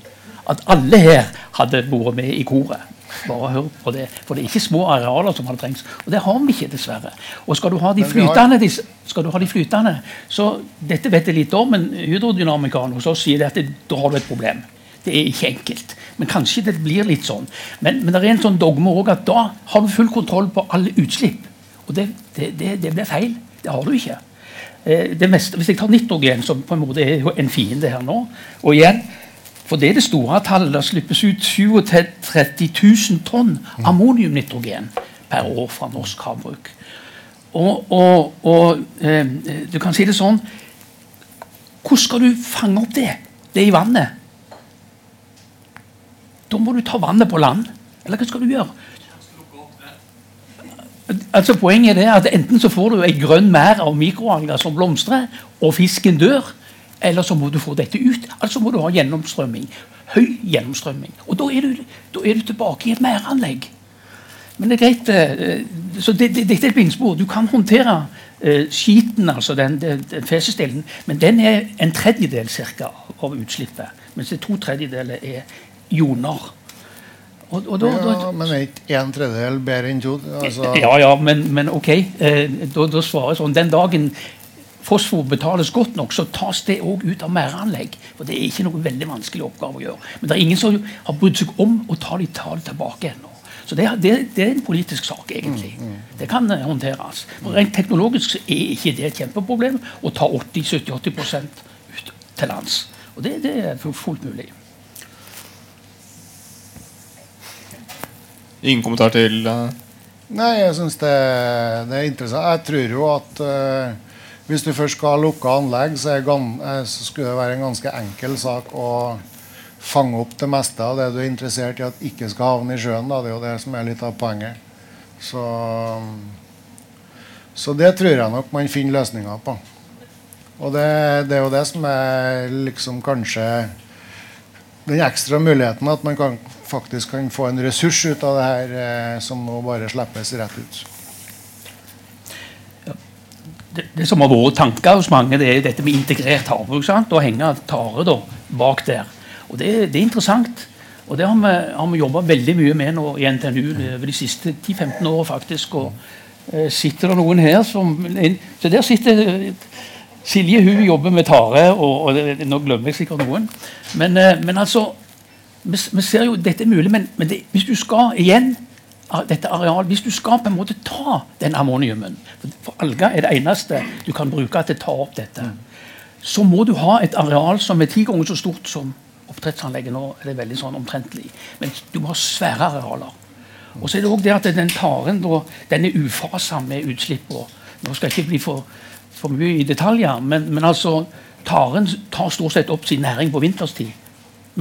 at alle her hadde vært med i koret. Bare hør på det. For det er ikke små arealer som hadde trengs. Og det har vi ikke, dessverre. Og skal du ha de flytende, skal du ha de flytende så Dette vet jeg litt om, men hydrodynamikeren hos oss sier at da har du et problem. Det er ikke enkelt. Men kanskje det blir litt sånn. Men, men det er en sånn dogme òg at da har du full kontroll på alle utslipp. Og det, det, det, det blir feil. Det har du ikke. Eh, meste, hvis jeg tar nitrogen, som på en måte er en fiende her nå Og igjen, for det er det store tallet. Det slippes ut 37 000 tonn ammoniumnitrogen per år fra norsk havbruk. Og, og, og eh, du kan si det sånn Hvordan skal du fange opp det? Det er i vannet. Da må du ta vannet på land. Eller hva skal du gjøre? Altså Poenget er at Enten så får du ei grønn mær av mikroalger som blomstrer, og fisken dør. Eller så må du få dette ut. Altså må du ha gjennomstrømming. Høy gjennomstrømming. Og da er du, da er du tilbake i et mæranlegg. Men det er greit. Eh, så Dette det, det er et blindspor. Du kan håndtere uh, skiten, altså den, den, den men den er en tredjedel cirka, av utslippet. Mens det to tredjedeler er joner. Og, og da, ja, da, men er ikke en tredjedel bedre enn to? Altså. Ja, ja, men, men ok. Eh, da, da, svarer jeg sånn Den dagen fosfor betales godt nok, så tas det òg ut av merdeanlegg. For det er ikke noe veldig vanskelig oppgave å gjøre. Men det er ingen som har brydd seg om å ta de tall tilbake ennå. Så det, det, det, er en politisk sak, egentlig. Mm, mm. Det kan uh, håndteres. Men rent teknologisk er ikke det et kjempeproblem å ta 80-70-80% ut til lands. Og det, det er fullt mulig. Ingen kommentar til uh... Nei, jeg syns det, det, er interessant. Jeg tror jo at uh, Hvis du først skal ha lukka anlegg, så, eh, så skulle det være en ganske enkel sak å fange opp det meste av det du er interessert i at ikke skal havne i sjøen. Da. Det er jo det som er litt av poenget. Så, så det tror jeg nok man finner løsninger på. Og det, det, er jo det som er liksom kanskje den ekstra muligheten at man kan, faktisk kan få en ressurs ut av det her eh, som nå bare slippes rett ut. Det, det, som har vært tanker hos mange, det er dette med integrert havbruk. sant? Å henge tare da, bak der. Og det, det er interessant. Og det har vi, har vi jobba veldig mye med nå i NTNU over de siste 10-15 årene. faktisk, og eh, sitter det noen her som Så der sitter Silje hun jobber med tare, og, og det, nå glemmer jeg sikkert noen. Men, eh, men altså vi, ser jo dette er mulig, men, men det, hvis du skal igjen dette areal, hvis du skal på en måte ta den ammoniumen For, for alger er det eneste du kan bruke til å ta opp dette. Så må du ha et areal som er ti ganger så stort som oppdrettsanlegget. Nå er det veldig sånn omtrentlig. Men du må ha svære arealer. Og så er det også det at den taren da, den er ufasa med utslipp. Nå skal jeg ikke bli for for mye i detaljer, men, men altså, taren tar stort sett opp sin næring på vinterstid.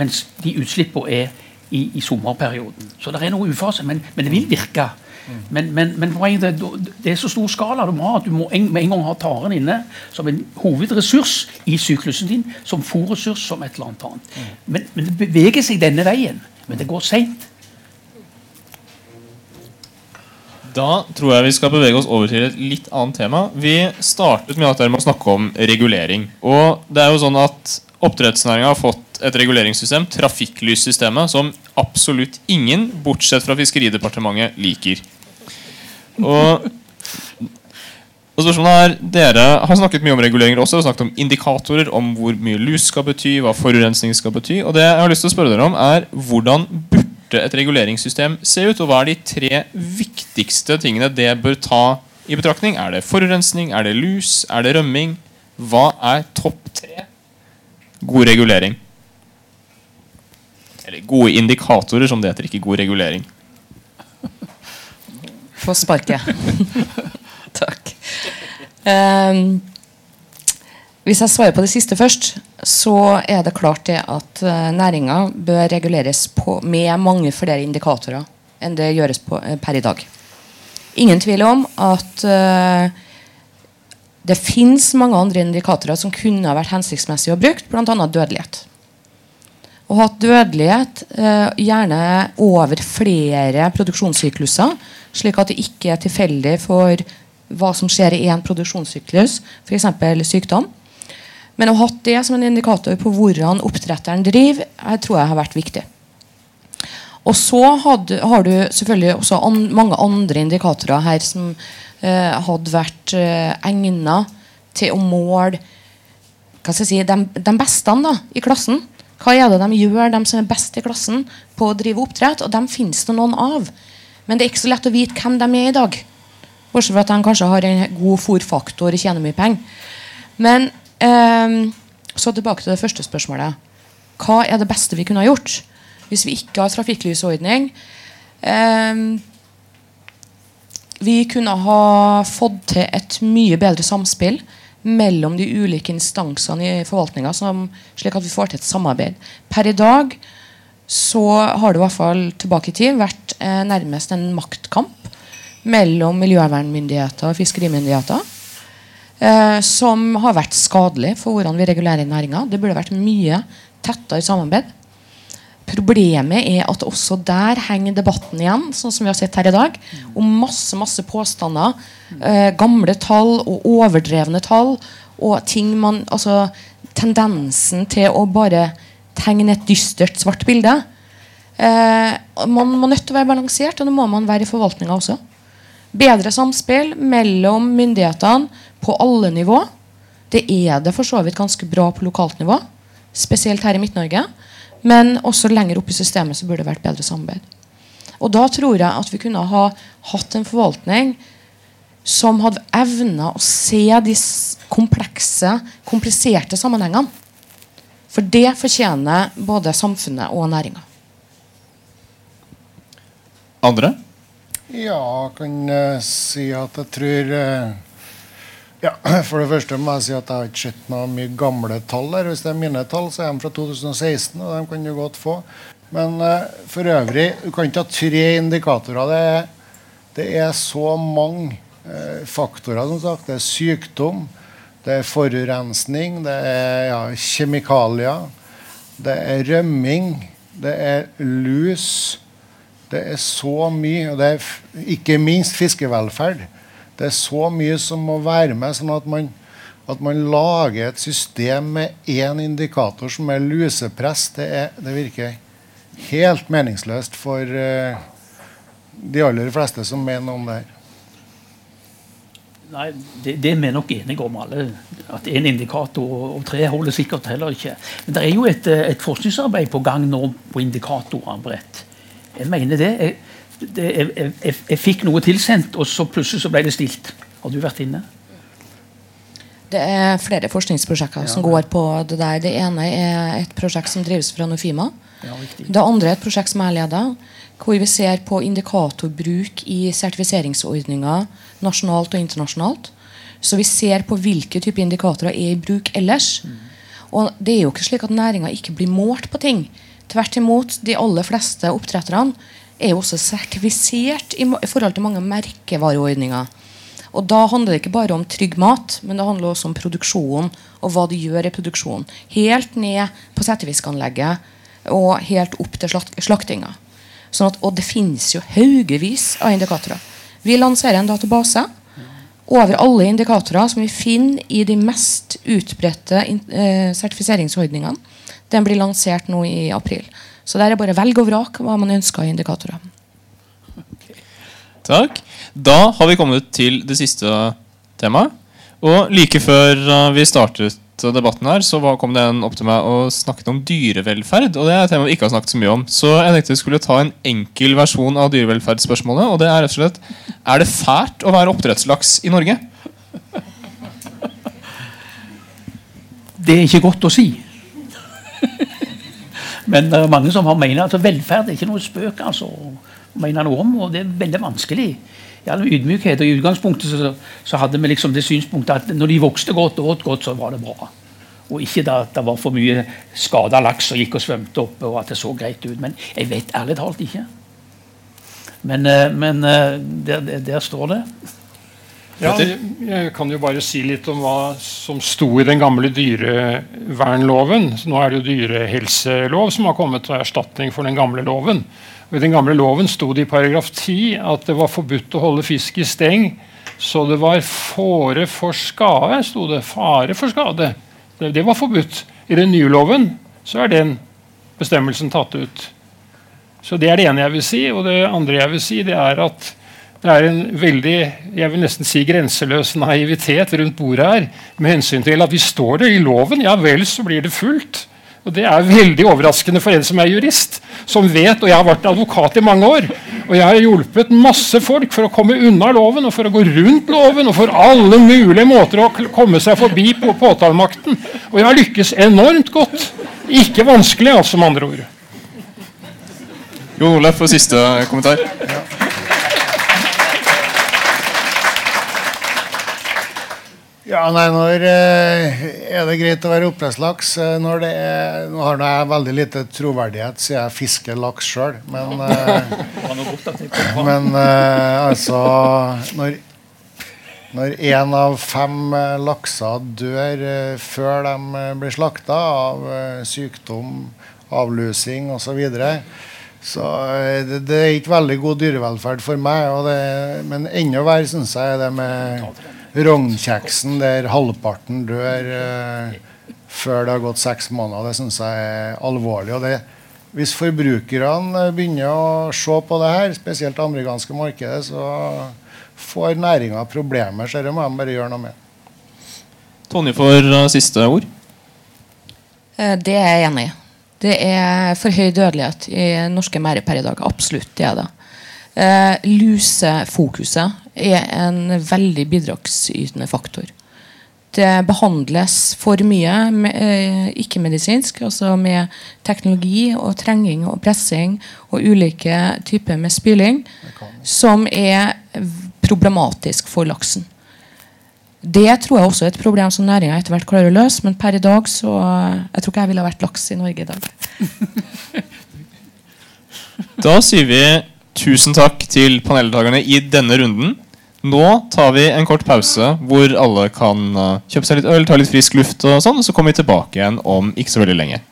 Mens de utslippene er i, i, sommerperioden. Så det er noe ufase, men, men det vil virke. Men, men, men det, det, er så stor skala du må ha at du må en, med en gang ha taren inne som en hovedressurs i syklusen din, som fòrressurs, som et eller annet. Men, men det beveger seg denne veien. Men det går seint. Da tror jeg vi skal bevege oss over til et litt annet tema. Vi startet med at dere må snakke om regulering. Og det er jo sånn at Oppdrettsnæringa har fått et reguleringssystem, trafikklyssystemet, som absolutt ingen, bortsett fra Fiskeridepartementet, liker. Og, og spørsmålet er, Dere har snakket mye om reguleringer også. Har snakket om indikatorer, om hvor mye lus skal bety, hva forurensning skal bety. Og det jeg har lyst til å spørre dere om, er hvordan burde et reguleringssystem se ut? Og hva er de tre viktigste tingene det bør ta i betraktning? Er det forurensning? Er det lus? Er det rømming? Hva er topp tre god regulering? Eller gode indikatorer, som det heter. Ikke god regulering. Få sparket. Takk. Um, hvis jeg svarer på det siste først, så er det klart det at uh, næringa bør reguleres på, med mange flere indikatorer enn det gjøres på, uh, per i dag. Ingen tvil om at uh, det fins mange andre indikatorer som kunne ha vært hensiktsmessig å bruke, bl.a. dødelighet. Å ha dødelighet gjerne over flere produksjonssykluser, slik at det ikke er tilfeldig for hva som skjer i én produksjonssyklus, f.eks. sykdom. Men å ha det som en indikator på hvordan oppdretteren driver, jeg tror jeg har vært viktig. Og så hadde, har du selvfølgelig også an, mange andre indikatorer her som eh, hadde vært eh, egna til å måle hva skal jeg si, de, de beste da, i klassen. Hva er det de gjør, de som er best i klassen på å drive oppdrett? Og dem finnes det noen av. Men det er ikke så lett å vite hvem de er i dag. Bortsett fra at de kanskje har en god fòrfaktor og tjener mye penger. Men eh, så tilbake til det første spørsmålet. Hva er det beste vi kunne ha gjort hvis vi ikke har trafikklysordning? Um, vi kunne ha fått til et mye bedre samspill mellom de ulike instansene i forvaltninga, slik at vi får til et samarbeid. Per i dag så har det i hvert fall tilbake i tid vært eh, nærmest en maktkamp mellom miljøvernmyndigheter og fiskerimyndigheter eh, som har vært skadelig for hvordan vi regulerer næringa. Det burde vært mye tettere samarbeid. Problemet er at også der henger debatten igjen, sånn som vi har sett her i dag, om masse masse påstander. Eh, gamle tall og overdrevne tall. Og ting man, altså Tendensen til å bare tegne et dystert, svart bilde. Eh, man må nødt til å være balansert, og det må man være i forvaltninga også. Bedre samspill mellom myndighetene på alle nivå. Det er det for så vidt ganske bra på lokalt nivå, spesielt her i Midt-Norge. Men også lenger opp i systemet så burde det vært bedre samarbeid. Og da tror jeg at vi kunne ha hatt en forvaltning som hadde evna å se de komplekse, kompliserte sammenhengene. For det fortjener både samfunnet og næringa. Andre? Ja, jeg kan uh, si at jeg tror uh, Ja, For det første må jeg si at jeg har ikke sett noe mye gamle tall her. Hvis det er mine tall, så er de fra 2016, og de kan du godt få. Men uh, for øvrig, du kan ikke ha tre indikatorer. Det er, det er så mange uh, faktorer. som sagt. Det er sykdom, det er forurensning, det er ja, kjemikalier, det er rømming, det er lus. Det er så mye. Og det er ikke minst fiskevelferd. Det er så mye som må være med, sånn at man, at man lager et system med én indikator som er lusepress. Det, er, det virker helt meningsløst for uh, de aller fleste som mener om det her. Nei, det, er vi nok enige om alle. At én indikator og tre holder sikkert heller ikke. Men det er jo et, et forskningsarbeid på gang nå på indikatorer. Brett. Jeg mener det. Jeg, det, jeg, jeg, jeg, fikk noe tilsendt, og så plutselig så ble det stilt. Har du vært inne? Det er flere forskningsprosjekter ja. som går på det der. Det ene er et prosjekt som drives fra Nofima. Ja, det andre er et prosjekt som jeg leder, hvor vi ser på indikatorbruk i sertifiseringsordninger nasjonalt og internasjonalt. Så vi ser på hvilke typer indikatorer er i bruk ellers. Mm. Og det er jo ikke slik at næringa ikke blir målt på ting. Tvert imot, de aller fleste oppdretterne er jo også sertifisert i, i forhold til mange merkevareordninger. Og Da handler det ikke bare om trygg mat, men det handler også om produksjonen og hva de gjør i produksjonen. Helt ned på settefiskanlegget og helt opp til slaktinga. Sånn at, og det finnes jo haugevis av indikatorer. Vi lanserer en database over alle indikatorer som vi finner i de mest utbredte eh, sertifiseringsordningene. Den blir lansert nå i april. Så der er bare velg og vrak hva man ønsker i indikatorer. Takk. Da har vi kommet til det siste temaet. Og like før uh, vi startet debatten her, så kom det en opp til meg og snakket om dyrevelferd. Og det er et tema vi ikke har snakket så mye om. Så jeg tenkte vi skulle ta en enkel versjon av dyrevelferdsspørsmålet. Og det er rett og slett Er det fælt å være oppdrettslaks i Norge? Det er ikke godt å si. Men det er mange som har mener at velferd er ikke noe spøk altså, mener noe om. Og det er veldig vanskelig. I all ydmykhet og i utgangspunktet så, så, hadde vi liksom det synspunktet at når de vokste godt og åt godt, så var det bra. Og ikke da at det var for mye skada laks som gikk og svømte oppe, og at det så greit ut. Men jeg vet ærlig talt ikke. Men, eh, men eh, der, der står det. Ja, jeg kan jo bare si litt om hva som sto i den gamle dyrevernloven. Så nå er det jo dyrehelselov som har kommet til erstatning for den gamle loven. Og I den gamle loven sto det i paragraf 10 at det var forbudt å holde fisk i steng så det var fare for skade. Sto det. Fare for skade. Det, det var forbudt. I den nye loven så er den bestemmelsen tatt ut. Så Det er det ene jeg vil si. Og det andre jeg vil si, det er at det er en veldig jeg vil nesten si grenseløs naivitet rundt bordet her med hensyn til at vi står det i loven. Ja vel, så blir det fullt. Og Det er veldig overraskende for en som er jurist, som vet, og jeg har vært advokat i mange år, og jeg har hjulpet masse folk for å komme unna loven og for å gå rundt loven og for alle mulige måter å komme seg forbi på påtalemakten. Og jeg har lykkes enormt godt. Ikke vanskelig, altså, med andre ord. Jon Olaf for siste kommentar. Ja. Ja, nei, når eh, er det greit å være oppdrettslaks? Eh, når det er, nå har jeg veldig lite troverdighet siden jeg fisker laks sjøl. Men, eh, men altså Når når én av fem lakser dør før de blir slakta av sykdom, avlusing osv. Så, videre, så det, det, er ikke veldig god dyrevelferd for meg. Det, men enda verre syns jeg er det med rognkjeksen der halvparten dør eh, før det har gått seks måneder, det syns jeg er alvorlig. og det hvis forbrukerne begynner å se på det her, spesielt det amerikanske markedet, så får næringa problemer. Så det må de bare gjøre noe med. Tonje for uh, siste ord. Eh, det er jeg enig i. Det er for høy dødelighet i norske merder per i dag. Absolutt. det er det. Uh, lusefokuset er en veldig bidragsytende faktor. Det behandles for mye uh, ikke-medisinsk, altså med teknologi og trenging og pressing og ulike typer med spyling, som er problematisk for laksen. Det tror jeg også er et problem som næringa etter hvert klarer å løse, men per i dag så Jeg tror ikke jeg ville vært laks i Norge i dag. Da sier vi tusen takk til paneldeltakerne i denne runden. Nå tar vi en kort pause hvor alle kan eh, kjøpe seg litt øl, ta litt frisk luft og sånn, og så kommer vi tilbake igjen om ikke så veldig lenge.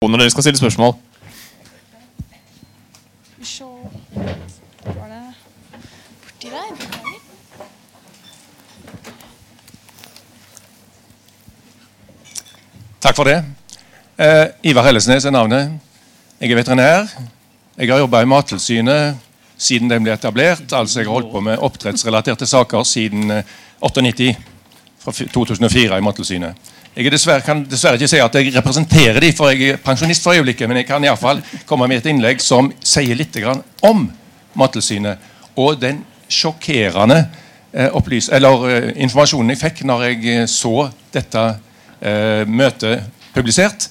Når dere skal stille spørsmål. Takk for det. Eh, Ivar Hellesnes er navnet. Jeg er veterinær. Jeg har jobba i Mattilsynet siden den ble etablert. Altså Jeg har holdt på med oppdrettsrelaterte saker siden eh, 98. Fra 2004 i Mattilsynet. Jeg er dessverre, kan dessverre ikke si at jeg representerer de, for jeg er pensjonist for øyeblikket, men jeg kan i fall komme med et innlegg som sier litt om Mattilsynet og den sjokkerende eh, opplys eller, eh, informasjonen jeg fikk når jeg eh, så dette eh, møtet publisert,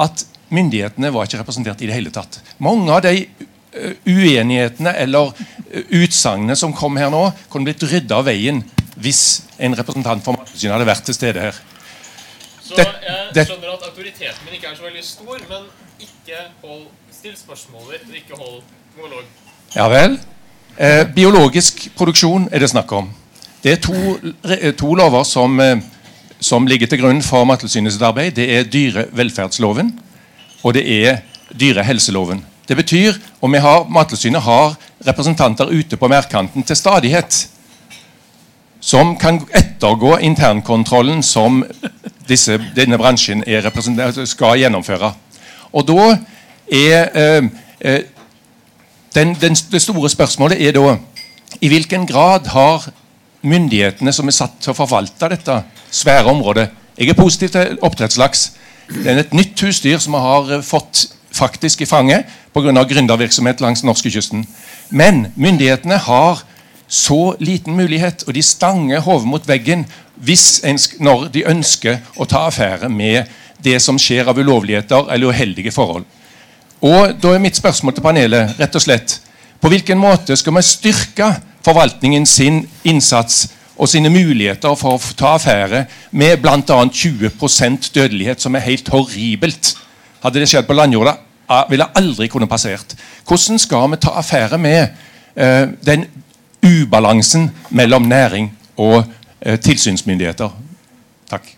at myndighetene var ikke representert i det hele tatt. Mange av de uenighetene eller utsagnene som kom her nå, kunne blitt rydda av veien hvis en representant for Mattilsynet hadde vært til stede her. Så jeg skjønner at autoriteten min ikke er så veldig stor, men ikke hold Still og ikke hold monolog. Ja vel. Eh, biologisk produksjon er det snakk om. Det er to, to lover som, eh, som ligger til grunn for Mattilsynets arbeid. Det er dyrevelferdsloven og det er dyrehelseloven. Det betyr, og vi har, Mattilsynet har representanter ute på merdkanten til stadighet som kan ettergå internkontrollen som disse, denne bransjen er skal gjennomføre. Og da er eh, eh, den, den, Det store spørsmålet er da i hvilken grad har myndighetene som er satt til å forvalte dette svære området Jeg er positiv til oppdrettslaks. Det er et nytt husdyr som vi har fått faktisk i fanget pga. gründervirksomhet langs norskekysten. Men myndighetene har så liten mulighet, og de stanger hodet mot veggen en, når de ønsker å ta affære med det som skjer av ulovligheter eller uheldige forhold. Og Da er mitt spørsmål til panelet rett og slett på hvilken måte skal vi styrke forvaltningen sin innsats og sine muligheter for å ta affære med bl.a. 20% dødelighet, som er helt horribelt. Hadde det skjedd på landjorda, ville aldri kunne passert. Hvordan skal vi ta affære med eh, den ubalansen mellom næring og eh, tilsynsmyndigheter? Takk.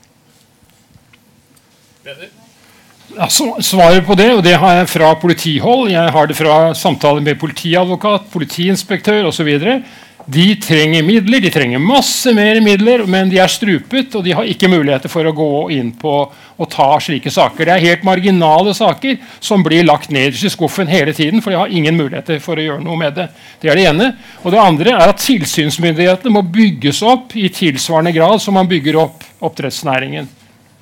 Altså, svaret på det, og det har jeg fra politihold, jeg har det fra samtaler med politiadvokat, politiinspektør osv. De trenger midler, de trenger masse mer midler, men de er strupet, og de har ikke muligheter for å gå inn på og ta slike saker. Det er helt marginale saker som blir lagt nederst i skuffen hele tiden, for de har ingen muligheter for å gjøre noe med det. Det er det ene. Og det andre er at tilsynsmyndighetene må bygges opp i tilsvarende grad som man bygger opp oppdrettsnæringen.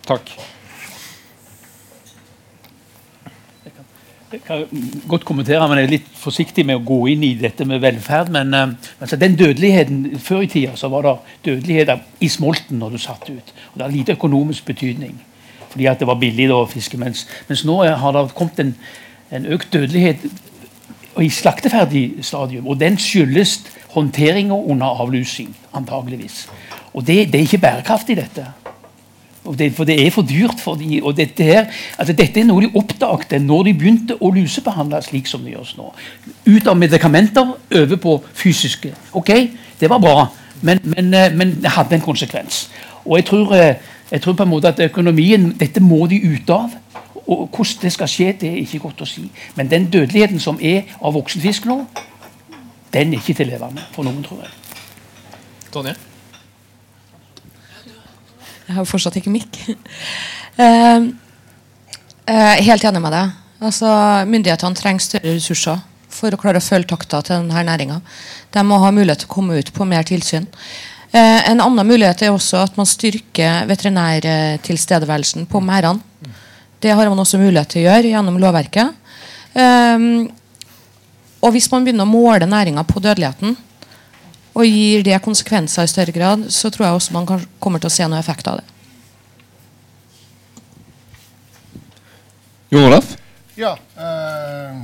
Takk. Kan godt kommentere, men jeg er litt forsiktig med å gå inn i dette med velferd. Men eh, altså, den dødeligheten Før i tida så var det dødelighet i smolten når du satt ut. Og Det har lite økonomisk betydning, fordi at det var billig da å fiske. Mens, mens nå er- har det kommet en, en økt dødelighet i slakteferdig stadium. Og den skyldes håndteringa under avlusing, antageligvis. Og det, det er ikke bærekraftig, dette. Det, for det er for dyrt for de, og dette, her, altså dette er noe de oppdagte når de begynte å lusebehandle slik som det gjøres nå. Ut av medikamenter, over på fysiske. Ok, det var bra, men, men, eh, men det hadde en konsekvens. Og jeg tror, eh, jeg tror på en måte at økonomien Dette må de ut av. Og hvordan det skal skje, det er ikke godt å si. Men den dødeligheten som er av voksenfisk nå, den er ikke til å leve med for noen, tror jeg. Tonje? Jeg har fortsatt ikke mikk. Uh, uh, helt enig med deg. Altså, myndighetene trenger større ressurser for å klare å følge takta til denne næringa. De må ha mulighet til å komme ut på mer tilsyn. Eh, en annen mulighet er også at man styrker veterinærtilstedeværelsen på merdene. Det har man også mulighet til å gjøre gjennom lovverket. Eh, og hvis man begynner å måle næringa på dødeligheten, og gir det konsekvenser i større grad, så tror jeg også man kan, kommer til å se noe effekt av det. Jon Olaf? Ja. Eh,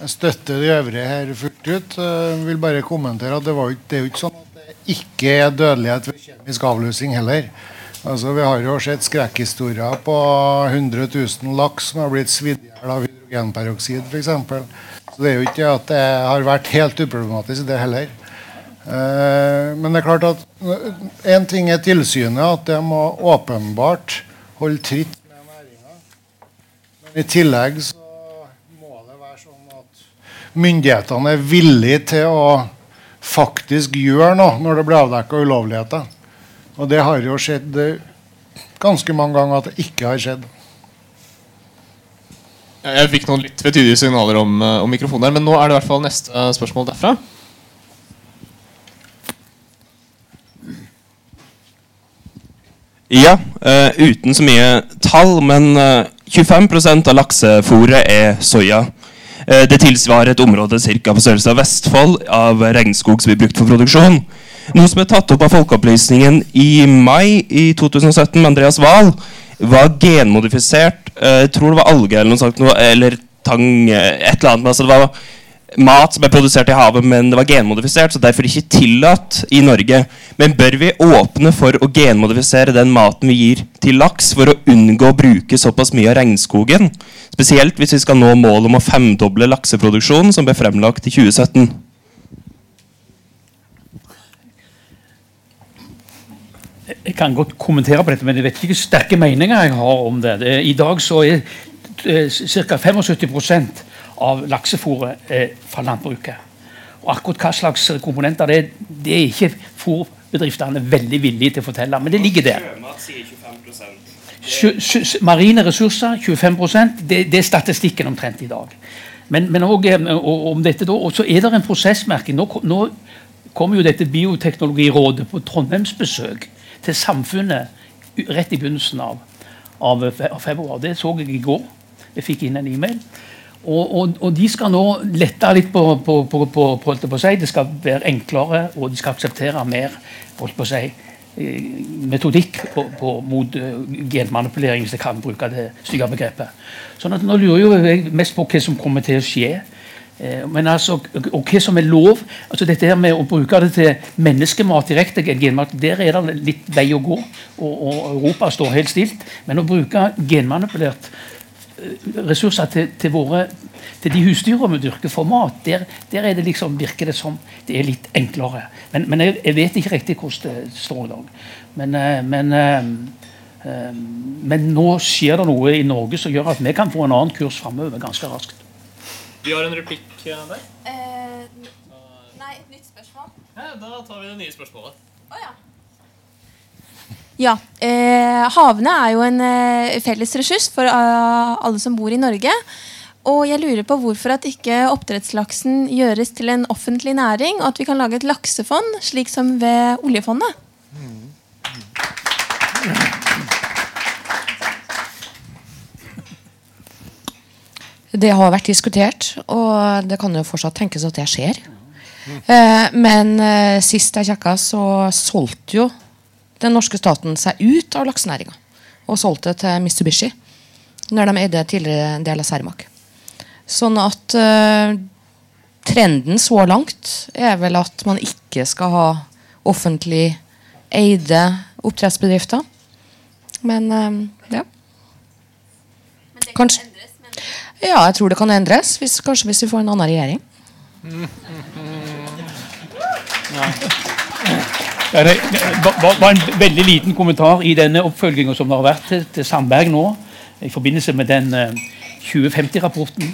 jeg støtter de øvrige her fullt ut. Jeg vil bare kommentere at det, var, det er jo ikke sånn at det ikke er dødelighet ved kjemisk avlusing heller. Altså, vi har jo sett skrekkhistorier på 100 000 laks som har blitt svidd i hjel av hydrogenperoksid f.eks. Så det er jo ikke at det har vært helt uproblematisk, det heller. Eh, men det er klart at én ting er tilsynet, at det må åpenbart holde tritt med næringa. Men i tillegg så må det være sånn at myndighetene er villige til å faktisk gjøre noe når det blir avdekka ulovligheter. Og det har jo skjedd eh, ganske mange ganger at det ikke har skjedd. Jeg fikk noen litt tvetydige signaler om, eh, om mikrofonen her, men nå er det i hvert fall neste eh, spørsmål derfra. Ja, eh, uten så mye tall, men eh, 25% av laksefôret er soya. Eh, det tilsvarer et område cirka på størrelse av Vestfold av regnskog som blir brukt for produksjon. Noe som er tatt opp av Folkeopplysningen i mai i 2017 med Andreas Wahl, var genmodifisert eh, Jeg tror det var alge eller noe sånt, noe, eller tang, eh, et eller annet. Men altså det var mat som er produsert i havet, men det var genmodifisert, så derfor ikke tillatt i Norge. Men bør vi åpne for å genmodifisere den maten vi gir til laks, for å unngå å bruke såpass mye av regnskogen? Spesielt hvis vi skal nå målet om å femdoble lakseproduksjonen, som ble fremlagt i 2017. Jeg kan godt kommentere på dette, men jeg vet ikke hvilke sterke meninger jeg har om det. I dag så er ca. 75 av laksefôret eh, fra landbruket. Og akkurat hva slags komponenter det er, det er ikke fôrbedriftene veldig villige til å fortelle. Men det ligger der. Sjø- Marine ressurser 25 det, det er statistikken omtrent i dag. Men, men også, eh, og, om dette da, og så er det en prosessmerking. Nå, nå kommer jo dette Bioteknologirådet på Trondheims besøk til samfunnet rett i begynnelsen av, av, av februar. Det så jeg i går. Jeg fikk inn en e-mail. Og, og, og de skal nå lette litt på, på, på, på, på, si. Det skal være enklere, og de skal akseptere mer holdt på å si, eh, metodikk mot eh, genmanipulering, hvis jeg kan bruke det stygge begrepet. Sånn at Nå lurer jo jeg mest på hva som kommer til å skje. Eh, men altså, og hva som er lov altså Dette her med å bruke det til menneskemat direkte, genmat, der er det litt vei å gå. Og, og Europa står helt stilt. Men å bruke genmanipulert ressurser til, til, våre, til de husdyrene vi dyrker for mat, der, der er det liksom, virker det som det er litt enklere. Men, men jeg, jeg, vet ikke riktig hvordan det står i dag. Men, eh, men, men nå skjer det noe i Norge som gjør at vi kan få en annen kurs framover ganske raskt. Vi har en replikk der. Eh, nei, et nytt spørsmål. Ja, da tar vi det nye spørsmålet. Oh, ja. Ja. Eh, havene er jo en eh, felles ressurs for uh, alle som bor i Norge. Og jeg lurer på hvorfor at ikke oppdrettslaksen gjøres til en offentlig næring, og at vi kan lage et laksefond, slik som ved oljefondet. Det har vært diskutert, og det kan jo fortsatt tenkes at det skjer. Eh, men eh, sist jeg sjekka, så solgte jo den norske staten seg ut av laksenæringa. Og solgte det til Mitsubishi når de eide tidligere en del av Cermaq. Sånn at uh, trenden så langt er vel at man ikke skal ha offentlig eide oppdrettsbedrifter. Men uh, ja. Men Kanskje ja, jeg tror det kan endres. Hvis, kanskje hvis vi får en annen regjering. Ja, det var en veldig liten kommentar i denne oppfølginga som har vært til, til, Sandberg nå. I forbindelse med den uh, eh, 2050-rapporten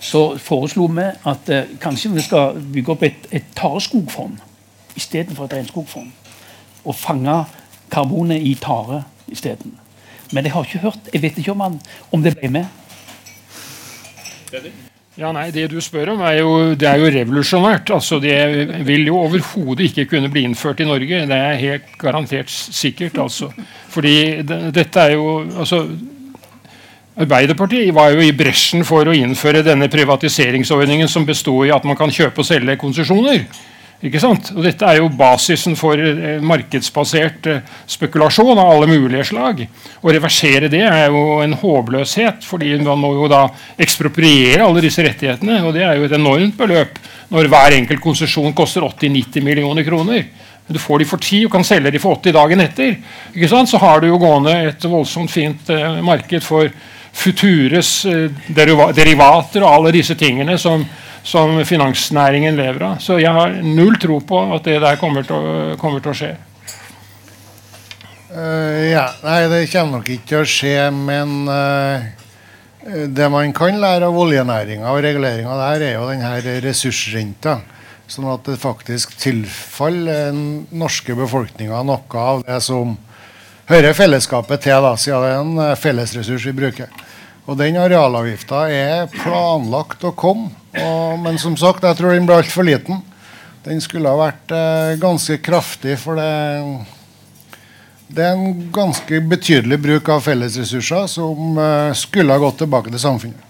så foreslo vi at uh, kanskje vi skal bygge opp et, et tareskogfond istedenfor et regnskogfond. Og fange karbonet i tare isteden. Men jeg har ikke hørt, jeg vet ikke om, han, om det ble med. Ja, nei, Det du spør om, er jo, det er jo revolusjonært. Altså, Det vil jo overhodet ikke kunne bli innført i Norge. Det er helt garantert sikkert. altså. Fordi det, dette er jo altså, Arbeiderpartiet var jo i bresjen for å innføre denne privatiseringsordningen som bestod i at man kan kjøpe og selge konsesjoner. Ikke sant? Og Dette er jo basisen for eh, markedsbasert eh, spekulasjon av alle mulige slag. Å reversere det er jo en håpløshet, fordi man må jo da ekspropriere alle disse rettighetene. Og det er jo et enormt beløp når hver enkelt konsesjon koster 80-90 millioner kroner. Du får de for 10 og kan selge de for 80 dagen etter. Ikke sant? Så har du jo gående et voldsomt fint eh, marked for Futures derivater og alle disse tingene som som finansnæringen lever av. Så jeg har null tro på at det der kommer til å, kommer til å skje. Uh, ja, Nei, det kommer nok ikke til å skje, men uh, det man kan lære av oljenæringa og reguleringa der, er jo denne ressursrenta. Sånn at det faktisk tilfaller den norske befolkninga noe av det som hører fellesskapet til, da, siden det er en eh, fellesressurs vi bruker. Og den arealavgifta er planlagt å komme. Og, men som sagt, jeg tror den ble altfor liten. Den skulle ha vært eh, ganske kraftig, for det, det er en ganske betydelig bruk av fellesressurser som eh, skulle ha gått tilbake til samfunnet.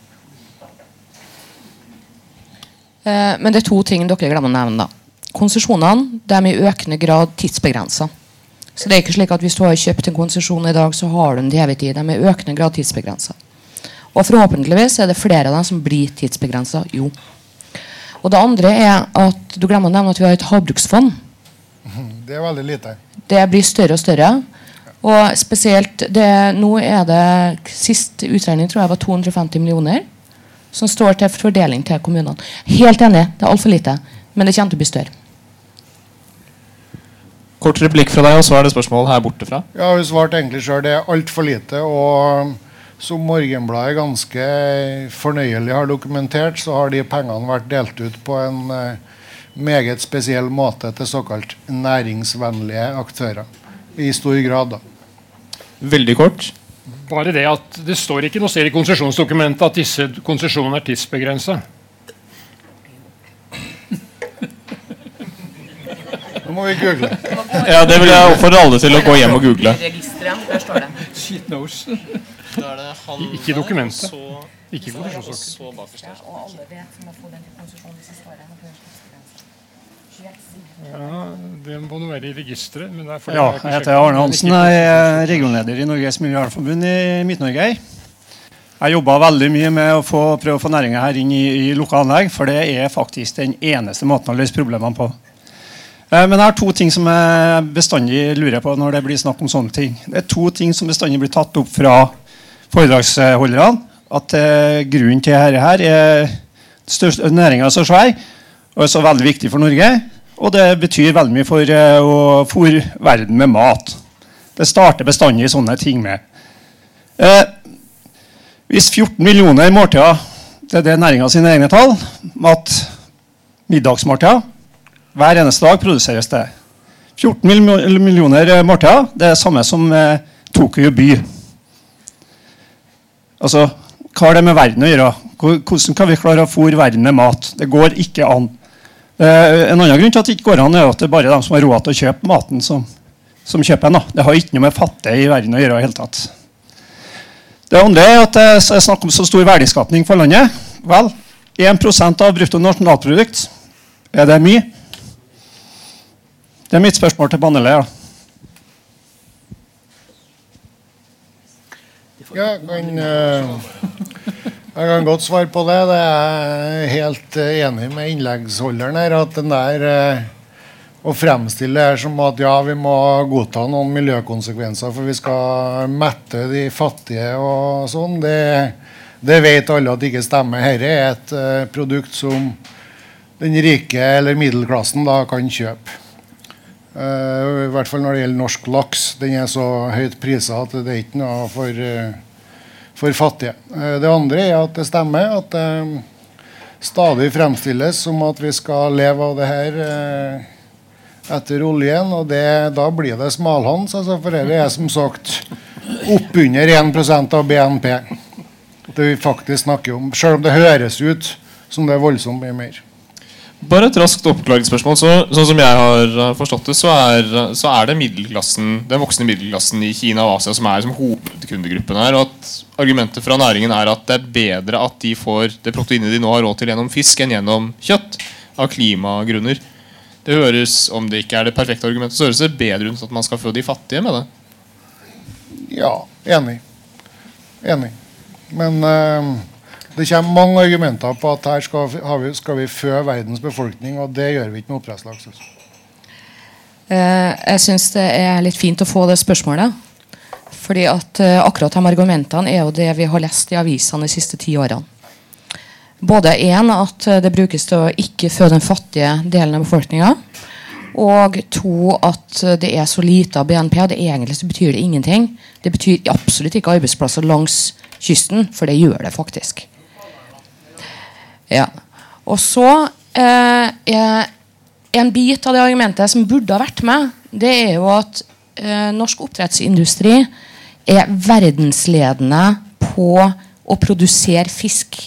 Eh, men det er to ting dere glemmer å nevne. da. Konsesjonene er i økende grad tidsbegrensa. Så det er ikke slik at hvis du har kjøpt en konsesjon i dag, så har du den til evig tid. De er i økende grad tidsbegrensa. Og forhåpentligvis er det flere av dem som blir tidsbegrensa. Jo. Og det andre er at du glemmer å nevne at vi har et havbruksfond. Det er veldig lite. Det blir større og større. Og spesielt det, Nå er det sist utregning tror jeg var 250 millioner som står til fordeling til kommunene. Helt enig, det er altfor lite. Men det kommer til å bli større. Kort replikk fra deg, og så er det spørsmål her borte fra. Ja, Hun svarte egentlig sjøl det er altfor lite. og som Morgenbladet ganske fornøyelig har dokumentert, så har de pengene vært delt ut på en uh, meget spesiell måte til såkalt næringsvennlige aktører. I stor grad, da. Veldig kort. Bare det at det står ikke noe sted i konsesjonsdokumentet at disse konsesjonene er tidsbegrensa. Nå må vi google. Ja, Det vil jeg oppfordre alle til å gå hjem og google. Der står det. Shit knows. Da er det han ikke dokumentet. Så, ikke konsesjonsdokumentet. Ja, det må nå være i registeret. Ja, jeg heter Arne Hansen. Jeg er regionleder i Norges Miljøvernforbund i Midt-Norge. Jeg jobba veldig mye med å få, prøve å få næringa her inn i, i lukka anlegg, for det er faktisk den eneste måten å løse problemene på. Eh, Men jeg har to ting som jeg bestandig lurer på når det blir snakk om sånne ting. Det er to ting som bestandig blir tatt opp fra foredragsholderne. At eh, grunnen til dette her er næringa er så svær og er så veldig viktig for Norge. Og det betyr veldig mye for eh, å fôre verden med mat. Det starter bestandig sånne ting med. Eh, hvis 14 millioner måltider det er det næringa sine egne tall, mat, middagsmåltider hver eneste dag produseres det. 14 millioner eh, måltider det er det samme som eh, Tokyo by. Altså, hva har det med verden å gjøre? Hvordan kan vi klare å fôre verden med mat? Det går ikke an. Eh, en annen grunn til at det ikke går an, er at det er bare de som har råd til å kjøpe maten, som, som kjøper den. Det har ikke noe med fattige i verden å gjøre. i hele tatt. Det andre er at det er snakk om så stor verdiskapning for landet. Vel, 1% av bruttonasjonalprodukt, er det mye? Det er mitt spørsmål til panelet. Ja. Ja, jeg kan, eh, jeg kan godt svare på det. Det er jeg helt eh, enig med innleggsholderen her. At den der eh, å fremstille det her som at ja, vi må godta noen miljøkonsekvenser for vi skal mette de fattige og sånn, det, det vet alle at det ikke stemmer. Dette er et produkt som den rike eller middelklassen da kan kjøpe. Eh, I hvert fall når det gjelder norsk laks. Den er så høyt prisa at det er ikke noe for, eh, for fattige. Eh, det andre er at det stemmer at det stadig fremstilles som at vi skal leve av det her etter oljen. Og det, da blir det smalhans. Altså, for dette er som sagt oppunder 1% av BNP. Det vi faktisk snakker om. Selv om det høres ut som det er voldsomt mye mer. Bare et raskt oppklaringsspørsmål. Så, sånn som jeg har forstått det, så er, så er det middelklassen, den voksne middelklassen i Kina og Asia som er som hovedkundegruppen her. Og at argumentet fra næringen er at det er bedre at de får det proteinet de nå har råd til gjennom fisk, enn gjennom kjøtt. Av klimagrunner. Det høres, Om det ikke er det perfekte argumentet, så høres det bedre ut at man skal få de fattige med det. Ja, enig. Enig. Men eh, det kommer mange argumenter på at her skal, vi- skal vi fø verdens befolkning, og det gjør vi ikke med oppdrettslaks. altså. Eh, jeg syns det er litt fint å få det spørsmålet. Fordi at eh, akkurat de argumentene er jo det vi har lest i avisene de siste ti årene. Både én at det brukes til å ikke fø den fattige delen av befolkninga. Og to at det er så lite av BNP. og det Egentlig så betyr det ingenting. Det betyr absolutt ikke arbeidsplasser langs kysten, for det gjør det faktisk. Ja. Og så eh, en bit av det argumentet som burde ha vært med, det er jo at eh, norsk oppdrettsindustri er verdensledende på å produsere fisk.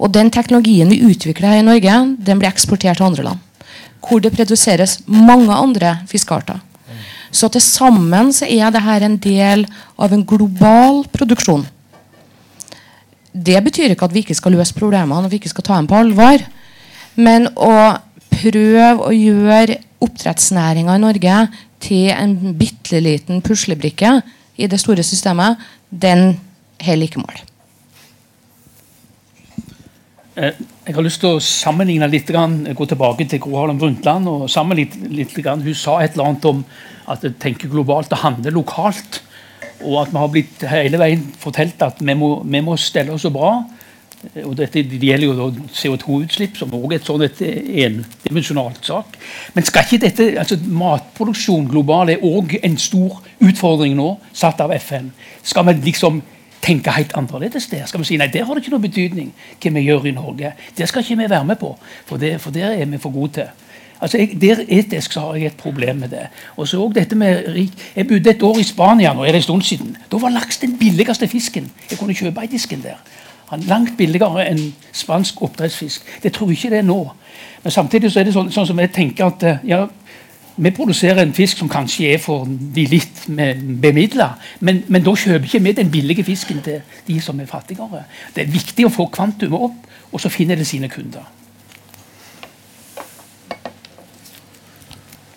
Og den teknologien vi utvikler her i Norge, den blir eksportert til andre land. Hvor det produseres mange andre fiskearter. Så til sammen så er dette en del av en global produksjon. Det betyr ikke at vi ikke skal løse problemene og vi ikke skal ta dem på alvor. Men å prøve å gjøre oppdrettsnæringa i Norge til en bitte liten puslebrikke i det store systemet, den holder ikke mål. Eh, Jeg har lyst til å sammenligne litt, gå tilbake til Gro Harlem Brundtland. og sammenligne litt. Hun sa et eller annet om at det tenker globalt og handler lokalt. Og at vi har blitt hele veien fortalt at vi må, vi må stelle oss så bra. Eh, Og dette det gjelder jo da CO2-utslipp, som også er et sånn endimensjonalt sak. Men skal ikke dette, altså matproduksjon global er òg en stor utfordring nå, satt av FN. Skal vi liksom tenke helt annerledes der? Skal vi si nei, der har det ikke noe betydning hva vi gjør i Norge? Det skal ikke vi være med på, for, det, for det er vi for gode til. Altså, jeg, der Etisk så har jeg et problem med det. Og så dette med rik- Jeg bodde et år i Spania nå er det en stund siden. Da var laks den billigste fisken jeg kunne kjøpe i disken der. Han Langt billigere enn spansk oppdrettsfisk. Det tror jeg ikke det er nå. Men samtidig så er det sånn, sånn som jeg tenker at eh, ja, vi produserer en fisk som kanskje er for de litt bemidla, men, men da kjøper ikke vi den billige fisken til de som er fattigere. Det er viktig å få kvantumet opp, og så finner det sine kunder.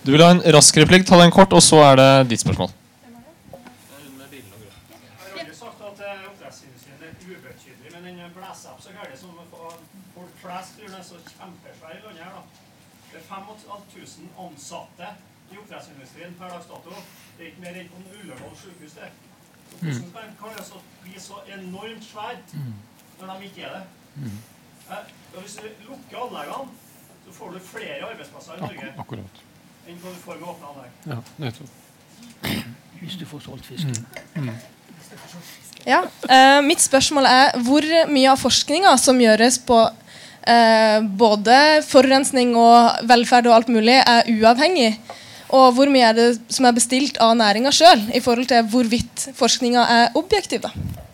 Du vil ha en rask replikk, ta den kort, og så er det ditt spørsmål. ansatte i oppdrettsindustrien per dags dato. Det er ikke mer enn på Ullevål sykehus. det. Mm. Hvordan kan de bli så enormt svære mm. når de ikke er det? Mm. Eh, hvis du lukker anleggene, så får du flere arbeidsplasser i Norge. Akkurat enn hva du får med åpne anlegg. Ja, nettopp. Hvis du får solgt fisken. Ja, eh, Mitt spørsmål er hvor mye av forskninga som gjøres på eh, både forurensning og velferd og alt mulig, er uavhengig? Og hvor mye er det som er bestilt av næringa sjøl, i forhold til hvorvidt forskninga er objektiv? da?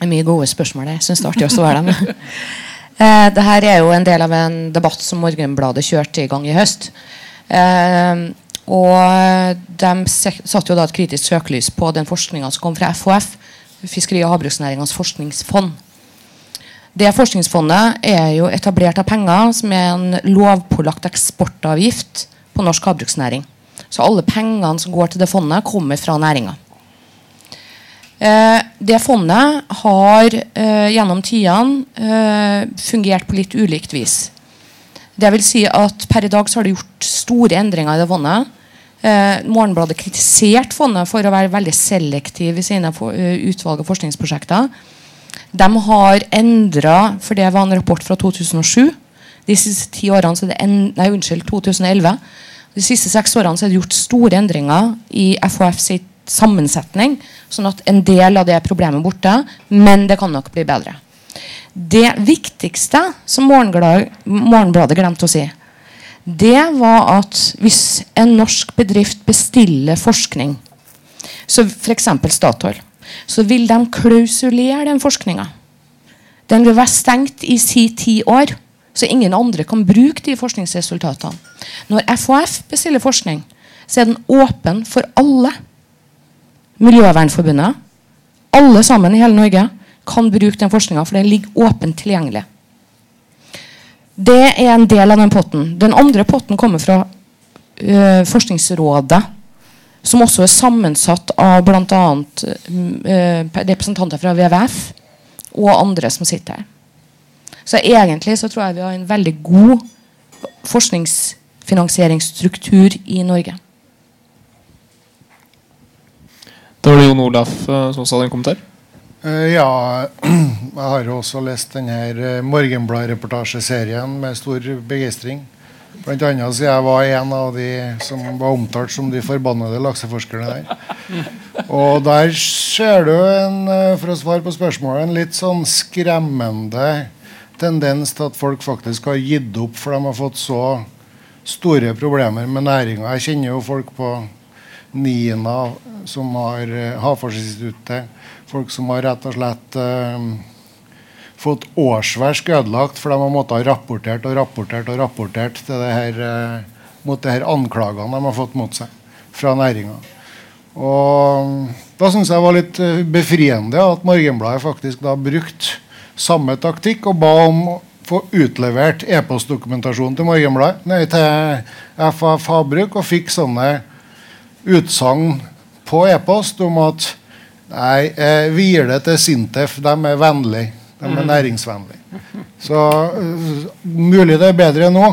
Det er mye gode spørsmål. Jeg syns det er artig å svare dem. eh, det her er jo en del av en debatt som Morgenbladet kjørte i gang i høst. Eh, og de satte jo da et kritisk søkelys på den forskninga som kom fra FHF, Fiskeri- og havbruksnæringens forskningsfond. Det forskningsfondet er jo etablert av penger som er en lovpålagt eksportavgift på norsk havbruksnæring. Så alle pengene som går til det fondet, kommer fra næringa. Eh, det fondet har eh, gjennom tidene eh, fungert på litt ulikt vis. Det vil si at Per i dag så har det gjort store endringer i det fondet. Eh, Morgenbladet kritiserte fondet for å være veldig selektiv i sine for, uh, utvalg av forskningsprosjekter. De har endra For det var en rapport fra 2007. De siste ti årene så er det en, nei, unnskyld, 2011. De siste seks årene så er det gjort store endringer i FHF sitt sammensetning, sånn at en del av det problemet er borte, men det kan nok bli bedre. Det viktigste som Morgenbladet, glemte å si, det var at hvis en norsk bedrift bestiller forskning, så f.eks. Statoil, så vil de klausulere den forskninga. Den vil være stengt i si ti år, så ingen andre kan bruke de forskningsresultatene. Når FHF bestiller forskning, så er den åpen for alle. Miljøvernforbundet, alle sammen i hele Norge, kan bruke den forskninga, for den ligger åpent tilgjengelig. Det er en del av den potten. Den andre potten kommer fra uh, Forskningsrådet, som også er sammensatt av bl.a. Uh, representanter fra WWF og andre som sitter her. Så egentlig så tror jeg vi har en veldig god forskningsfinansieringsstruktur i Norge. Da var det Jon Olaf eh, som sa den en kommentar. Eh, ja, jeg har jo også lest denne Morgenblad-reportasjeserien med stor begeistring. Blant annet så jeg var en av de som var omtalt som de forbannede lakseforskerne der. Og der ser du, en, eh, for å svare på spørsmålet, en litt sånn skremmende tendens til at folk faktisk har gitt opp, for de har fått så store problemer med næringa. Jeg kjenner jo folk på Nina som har uh, Havforskningsinstituttet. Folk som har rett og slett uh, fått årsverk ødelagt for de har måttet ha rapportert og rapportert og rapportert til det her, uh, mot de her anklagene de har fått mot seg fra næringa. Og Da syns jeg det var litt befriende at Morgenbladet faktisk da brukte samme taktikk og ba om å få utlevert e-postdokumentasjon til Morgenbladet, nei, til FAF Havbruk, og fikk sånne utsagn på e-post om at nei, jeg vier det til Sintef. De er vennlige. De er næringsvennlige. Så uh, mulig det er bedre nå,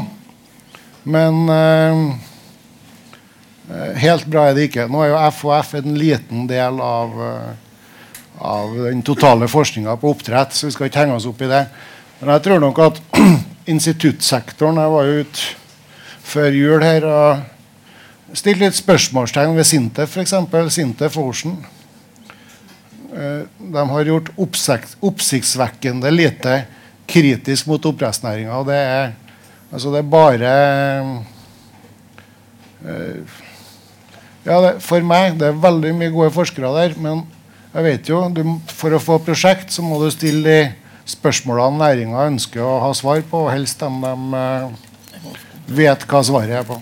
men uh, helt bra er det ikke. Nå er jo FHF en liten del av, uh, av den totale forskninga på oppdrett, så vi skal ikke henge oss opp i det. Men jeg tror nok at instituttsektoren Jeg var jo ute før jul her og stilt litt spørsmålstegn ved Sintef, f.eks. Sintef Ocean. De har gjort oppsiktsvekkende lite kritisk mot oppdrettsnæringa. Det, altså det er bare ja, det, For meg det er veldig mye gode forskere der, men jeg vet jo, du, for å få prosjekt så må du stille de spørsmålene næringa ønsker å ha svar på, og helst dem de vet hva svaret er på.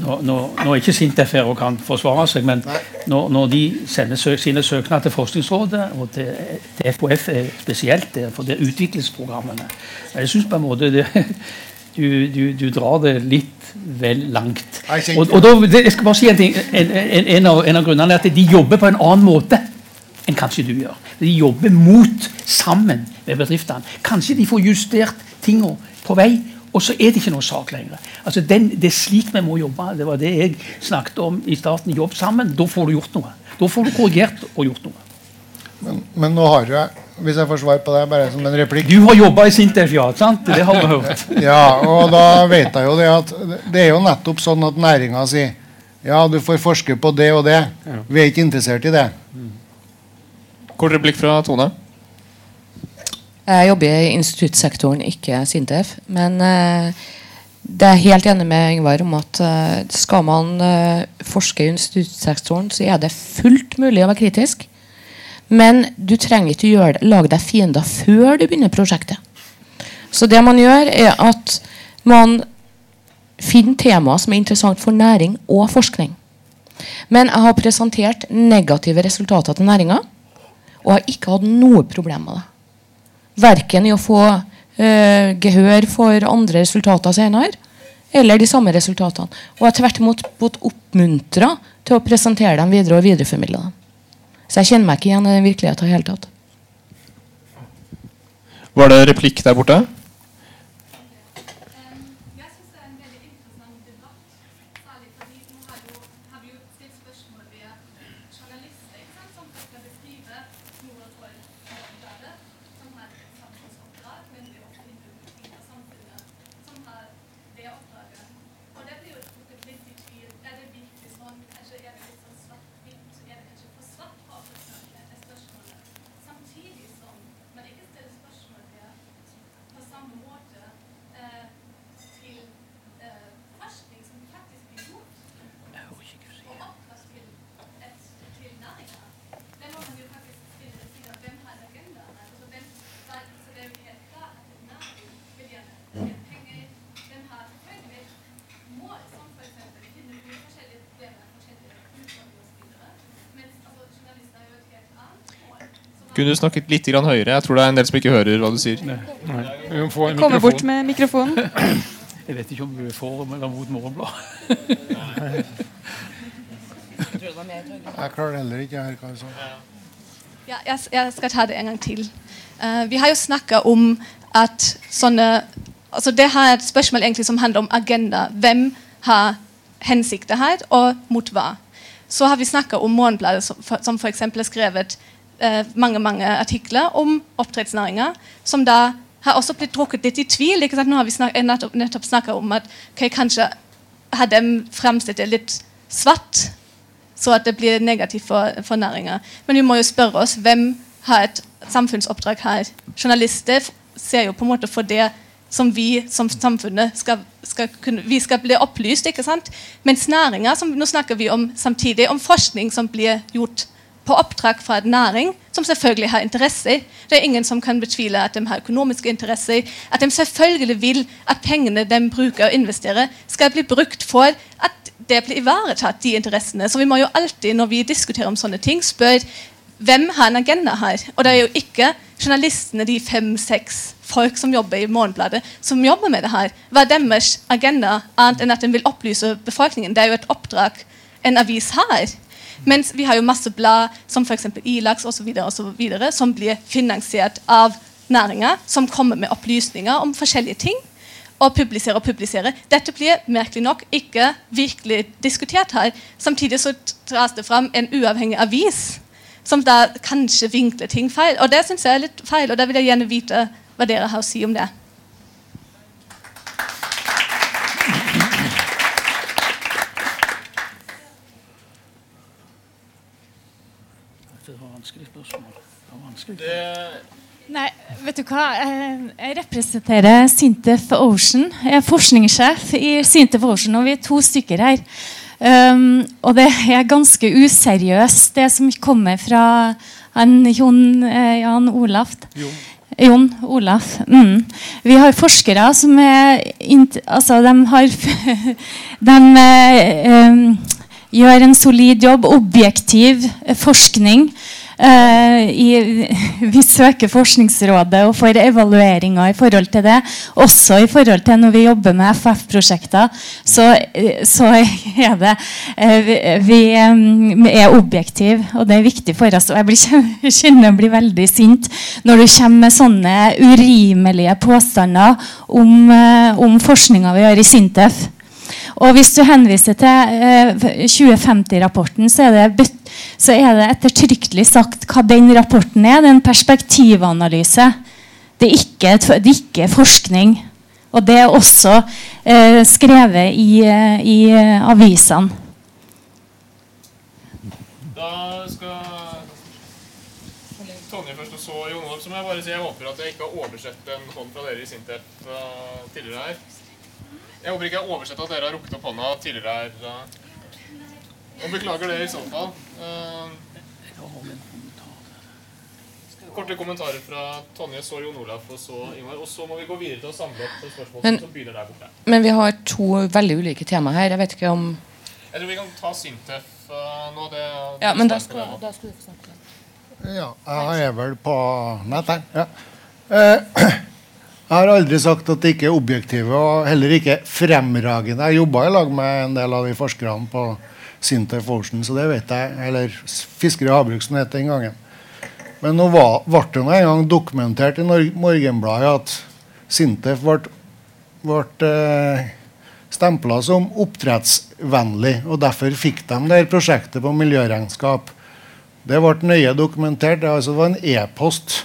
Nå, nå, nå er ikke Sintef her og kan forsvare seg, men når, når, de sender søk, sine søknader til Forskningsrådet og til, til FHF spesielt, for det er utviklingsprogrammene Jeg synes på en måte det, du, du, du drar det litt vel langt. Og, og da, det, jeg skal bare si en ting. En, en, en, av, en av grunnene er at de jobber på en annen måte enn kanskje du gjør. De jobber mot sammen med bedriftene. Kanskje de får justert tingene på vei, og så er det ikke noe sak lenger. Altså den, det er slik vi må jobbe. Det var det jeg snakket om i starten. Jobb sammen. Da får du gjort noe. Da får du korrigert og gjort noe. Men, men nå har jeg, hvis jeg får svar på det, bare som en replikk Du har jobba i Sintef, ja. sant? Det har vi hørt. Ja, og da vet jeg jo det at det er jo nettopp sånn at næringa sier ja, du får forske på det og det. Vi er ikke interessert i det. Kort replikk fra Tone. Jeg jobber i instituttsektoren, ikke Sintef. Men eh, det er helt enig med Ingvar om at eh, skal man eh, forske i instituttsektoren, så er det fullt mulig å være kritisk. Men du trenger ikke gjøre lage deg fiender før du begynner prosjektet. Så det man gjør, er at man finner temaer som er interessant for næring og forskning. Men jeg har presentert negative resultater til næringa, og har ikke hatt noe problem med det. Verken i å få eh, gehør for andre resultater senere, eller de samme resultatene. Og jeg har tvert imot blitt oppmuntra til å presentere dem videre og videreformidle dem. Så jeg kjenner meg ikke igjen i den virkeligheten i hele tatt. Var det replikk der borte? Kunne du snakket litt grann høyere? Jeg tror det er en del som ikke hører hva du sier. Vi må få en Komme mikrofon. bort med mikrofonen. Jeg vet ikke om du er for eller mot Morgenblad. Jeg klarer heller ikke å høre hva du sa. Ja, jeg, jeg skal ta det en gang til. Uh, vi har jo snakka om at sånne altså Det her er et spørsmål egentlig som handler om agenda. Hvem har hensikter her, og mot hva? Så har vi snakka om Morgenbladet, som, for- som f.eks. har skrevet eh, mange mange artikler om oppdrettsnæringa, som da har også blitt drukket litt i tvil. Ikke sant? Nå har vi snak nettopp, nettopp snakka om at okay, kanskje har de framstilt det litt svart, så at det blir negativt for, for næringa. Men vi må jo spørre oss hvem har et samfunnsoppdrag her. Journalister ser jo på en måte for det som vi som samfunnet skal, skal kunne Vi skal bli opplyst, ikke sant? Mens næringa Nå snakker vi om samtidig om forskning som blir gjort på oppdrag fra en næring som selvfølgelig har interesse. Det er ingen som kan betvile at de har økonomiske interesser. At de selvfølgelig vil at pengene de bruker og investerer, skal bli brukt for at det blir ivaretatt, de interessene. Så vi må jo alltid, når vi diskuterer om sånne ting, spørre hvem har en agenda her? Og det er jo ikke journalistene, de fem-seks folk som jobber i Morgenbladet, som jobber med det her. Hva er deres agenda, annet enn at de vil opplyse befolkningen? Det er jo et oppdrag en avis har. Mens vi har jo masse blad, som f.eks. Ilax osv., som blir finansiert av næringa, som kommer med opplysninger om forskjellige ting. Og publiserer og publiserer. Dette blir merkelig nok ikke virkelig diskutert her. Samtidig så dras det fram en uavhengig avis som da kanskje vinkler ting feil. Og det syns jeg er litt feil, og da vil jeg gjerne vite hva dere har å si om. Det var vanskelig spørsmål. Det var vanskelig. Nei, vet du hva? Jeg representerer Sintef Ocean. Jeg er forskningssjef i Sintef Ocean, og vi er to stykker her. Um, og det er ganske useriøst, det som kommer fra han Jon, eh, Jan Olaf. Jon Olaf. Mm. Vi har forskere som er Altså, de har De eh, gjør en solid jobb, objektiv forskning. Eh, i, vi søker Forskningsrådet og får evalueringer i forhold til det. Også i forhold til når vi jobber med FF-prosjekter, så, så, er det eh, Vi er objektive, og det er viktig for oss. Og jeg blir, kjenner jeg blir veldig sint når du kommer med sånne urimelige påstander om, om forskninga vi gjør i Sintef. Og hvis du henviser til eh, 2050-rapporten, så, så, er det ettertrykkelig sagt hva den rapporten er. Det er en perspektivanalyse. Det er ikke, det er ikke forskning. Og det er også eh, skrevet i, eh, i uh, avisene. Da skal Tonje først og så Jon Olav. Så må jeg bare si jeg håper at jeg ikke har oversett en hånd fra dere i Sintef tidligere her. Jeg håper ikke jeg har oversett at dere har rukket opp hånda tidligere her. Og beklager det i så fall. Uh, korte kommentarer fra Tonje, så Jon Olaf og så Ingvar. Og så må vi gå videre til å samle opp spørsmål men, som begynner der borte. Men vi har to veldig ulike tema her. Jeg vet ikke om Jeg tror vi kan ta Sintef uh, nå. Det, ja, men da skal, da skal du få snakke. Ja, jeg er vel på nett her. Ja. Uh, Jeg har aldri sagt at det ikke er objektive og heller ikke fremragende. Jeg jobba i lag med en del av de forskerne på Sintef Ocean, så det vet jeg. Eller Fiskeri- og havbruk, som het den gangen. Men nå var, ble det en gang dokumentert i Morgenbladet at Sintef ble, ble ble stempla som oppdrettsvennlig. Og derfor fikk de det prosjektet på miljøregnskap. Det ble nøye dokumentert. Det var altså en e-post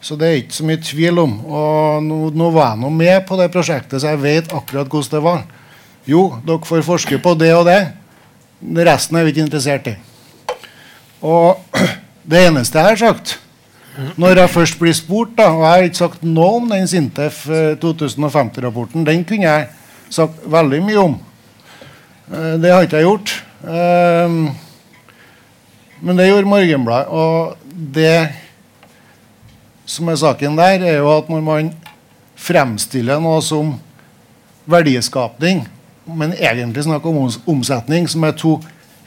så det er ikke så mye tvil om. Og nå, nå var jeg nå med på det prosjektet, så jeg vet akkurat hvordan det var. Jo, dere får forske på det og det. Resten er vi ikke interessert i. Og det eneste jeg har sagt når jeg først blir spurt, da, og jeg har ikke sagt noe om den Sintef 2050-rapporten, den kunne jeg sagt veldig mye om. Eh, det har ikke jeg gjort. Eh, men det gjorde Morgenbladet. Og det som er saken der, er jo at når man fremstiller noe som verdiskapning, men egentlig snakker om omsetning, som er to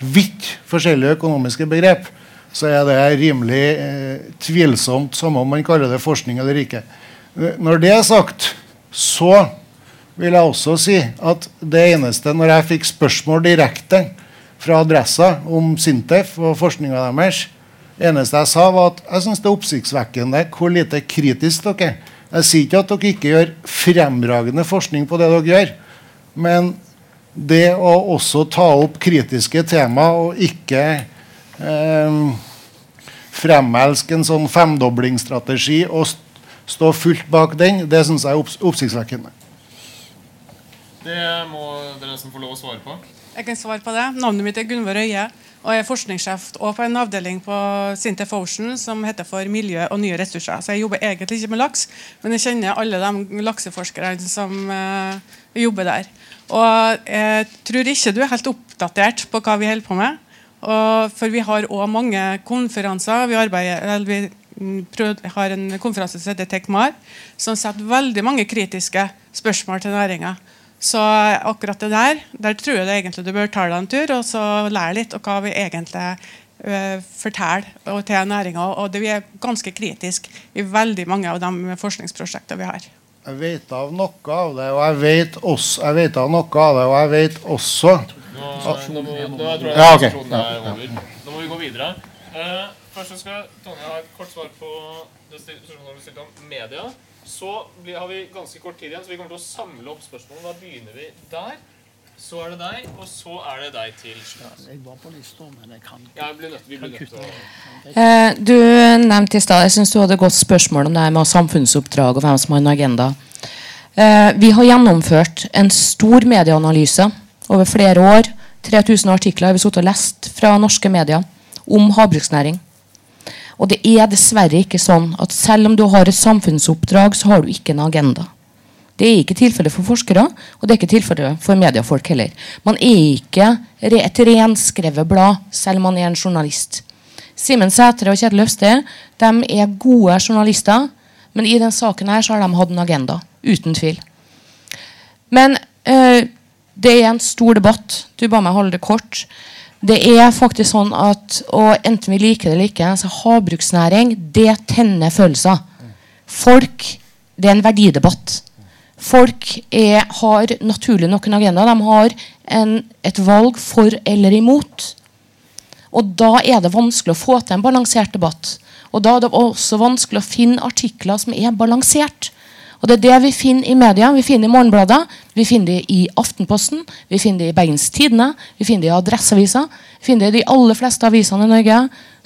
vidt forskjellige økonomiske begrep, så er det rimelig eh, tvilsomt, samme om man kaller det forskning eller ikke. Når det er sagt, så vil jeg også si at det eneste Når jeg fikk spørsmål direkte fra Adressa om Sintef og forskninga deres, eneste jeg sa, var at jeg syns det er oppsiktsvekkende hvor lite kritisk dere er. Jeg sier ikke at dere ikke gjør fremragende forskning på det dere gjør. Men det å også ta opp kritiske tema og ikke eh, fremelske en sånn femdoblingsstrategi og stå fullt bak den, det syns jeg er opps oppsiktsvekkende. Det må dere nesten få lov å svare på. Jeg kan svare på det. Navnet mitt er Gunvor Øie og jeg er forskningssjef og på en avdeling på Sintef Ocean som heter for miljø og nye ressurser. Så jeg jobber egentlig ikke med laks, men jeg kjenner alle de lakseforskerne som uh, jobber der. Og jeg tror ikke du er helt oppdatert på hva vi holder på med. Og, for vi har òg mange konferanser. Vi, arbeider, vi prøv, har en konferanse som heter TechMar, som setter veldig mange kritiske spørsmål til næringa. Så akkurat det der der tror jeg det egentlig du bør ta deg en tur og så lære litt og hva vi egentlig uh, forteller til næringa. Og det, vi er ganske kritiske i veldig mange av de forskningsprosjektene vi har. Jeg vet av noe av det, og jeg vet, også, jeg vet av noe av det, og jeg vet også Nå, nå, må, nå, jeg ja, okay. nå må vi gå videre. Uh, først skal Tonje ha et kort svar på det spørsmålet du stilte om media. Så har vi ganske kort tid igjen, så vi kommer til å samle opp spørsmålene. Da begynner vi der. Så er det deg, og så er det deg til slutt. Jeg var på lista, men jeg kan ja, vi blir nødt til å eh, Du nevnte i stad Jeg syns du hadde godt spørsmål om det her med samfunnsoppdrag og hvem som har en agenda. Eh, vi har gjennomført en stor medieanalyse over flere år. 3000 artikler har vi sittet og lest fra norske medier om havbruksnæring. Og det er dessverre ikke sånn at selv om du har et samfunnsoppdrag, så har du ikke en agenda. Det er ikke tilfellet for forskere, og det er ikke tilfellet for mediefolk heller. Man er ikke et renskrevet blad, selv om man er en journalist. Simen Sætre og Kjetil Øvsted er gode journalister, men i denne saken her så har de hatt en agenda. Uten tvil. Men øh, det er en stor debatt. Du ba meg holde det kort. Det er faktisk sånn at, og enten vi liker det eller ikke, så havbruksnæring det tenner følelser. Folk Det er en verdidebatt. Folk er, har naturlig nok en agenda. De har en, et valg for eller imot. Og da er det vanskelig å få til en balansert debatt. Og da er det også vanskelig å finne artikler som er balansert. Og Det er det vi finner i media. Vi finner i Morgenbladet, vi finner det i Aftenposten, vi finner det i Bergens Tidende, vi finner det i Adresseavisa. Vi finner det i de aller fleste avisene i Norge.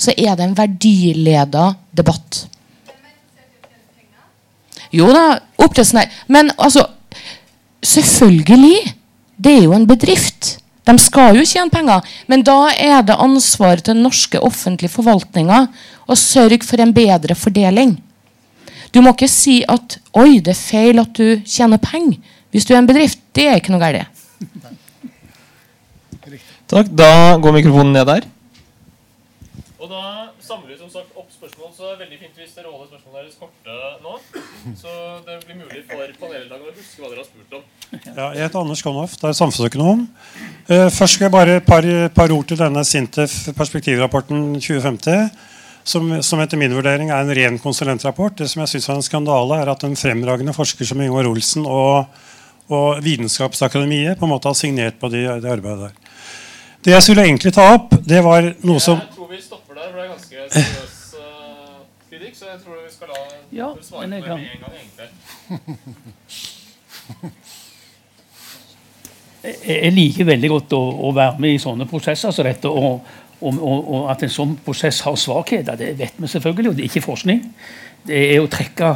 Så er det en verdileda debatt. Jo da, oppdrettsnæring Men altså Selvfølgelig. Det er jo en bedrift. De skal jo tjene penger. Men da er det ansvaret til norske offentlige forvaltninga å sørge for en bedre fordeling. Du må ikke si at 'oi, det er feil at du tjener penger'. Hvis du er en bedrift. Det er ikke noe galt. Takk. Da går mikrofonen ned der. Og da samler vi som sagt opp spørsmål, så det er veldig fint hvis dere holder spørsmålene deres korte nå. Så det blir mulig for paneldeltakerne å huske hva dere har spurt om. Ja, jeg heter Anders Konhoff, det er samfunnsøkonom. Uh, først skal jeg bare et par, par, ord til denne Sintef perspektivrapporten 2050. Som, som, etter min vurdering er en ren konsulentrapport. Det som jeg synes er en skandale, er at en fremragende forsker som Ingvar Olsen og, og Vitenskapsakademiet på en måte har signert på det de arbeidet der. Det jeg skulle egentlig ta opp, det var noe som Jeg tror vi stopper der, for det er ganske seriøs uh, kritikk. Så jeg tror vi skal la ja, svare på det med en gang. egentlig. Jeg liker veldig godt å, å, være med i sånne prosesser som dette. Og, og, og, at en sånn prosess har svakheter, det vet vi selvfølgelig. Og det er ikke forskning. Det er å trekke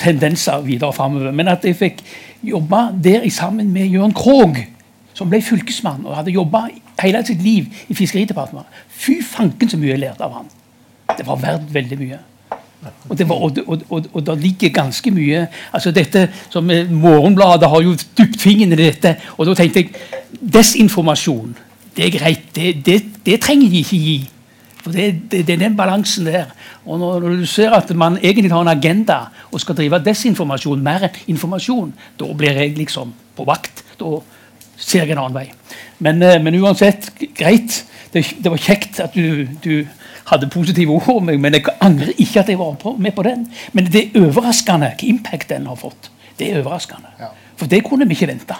tendenser videre framover. Men at jeg fikk jobbe der sammen med Jørn Krogh, som ble fylkesmann og hadde jobba hele sitt liv i Fiskeridepartementet. Fy fanken så mye jeg lærte av han. Det var verdt veldig mye. Og det, var, og, og, og, og det ligger ganske mye altså dette som Morgenbladet har jo dypt fingeren i dette. Og da tenkte jeg desinformasjon, det er greit. Det, det, det trenger de ikke gi. For det, det, er den balansen der. Og når, du ser at man egentlig har en agenda og skal drive desinformasjon mer enn informasjon, da blir jeg liksom på vakt. Da ser jeg en annen vei. Men, eh, men uansett, greit. Det, det, var kjekt at du, du hadde positive ord om meg, men jeg angrer ikke at jeg var med på den. Men det er overraskende hva impact den har fått. Det er overraskende. Ja. For det kunne vi ikke vente.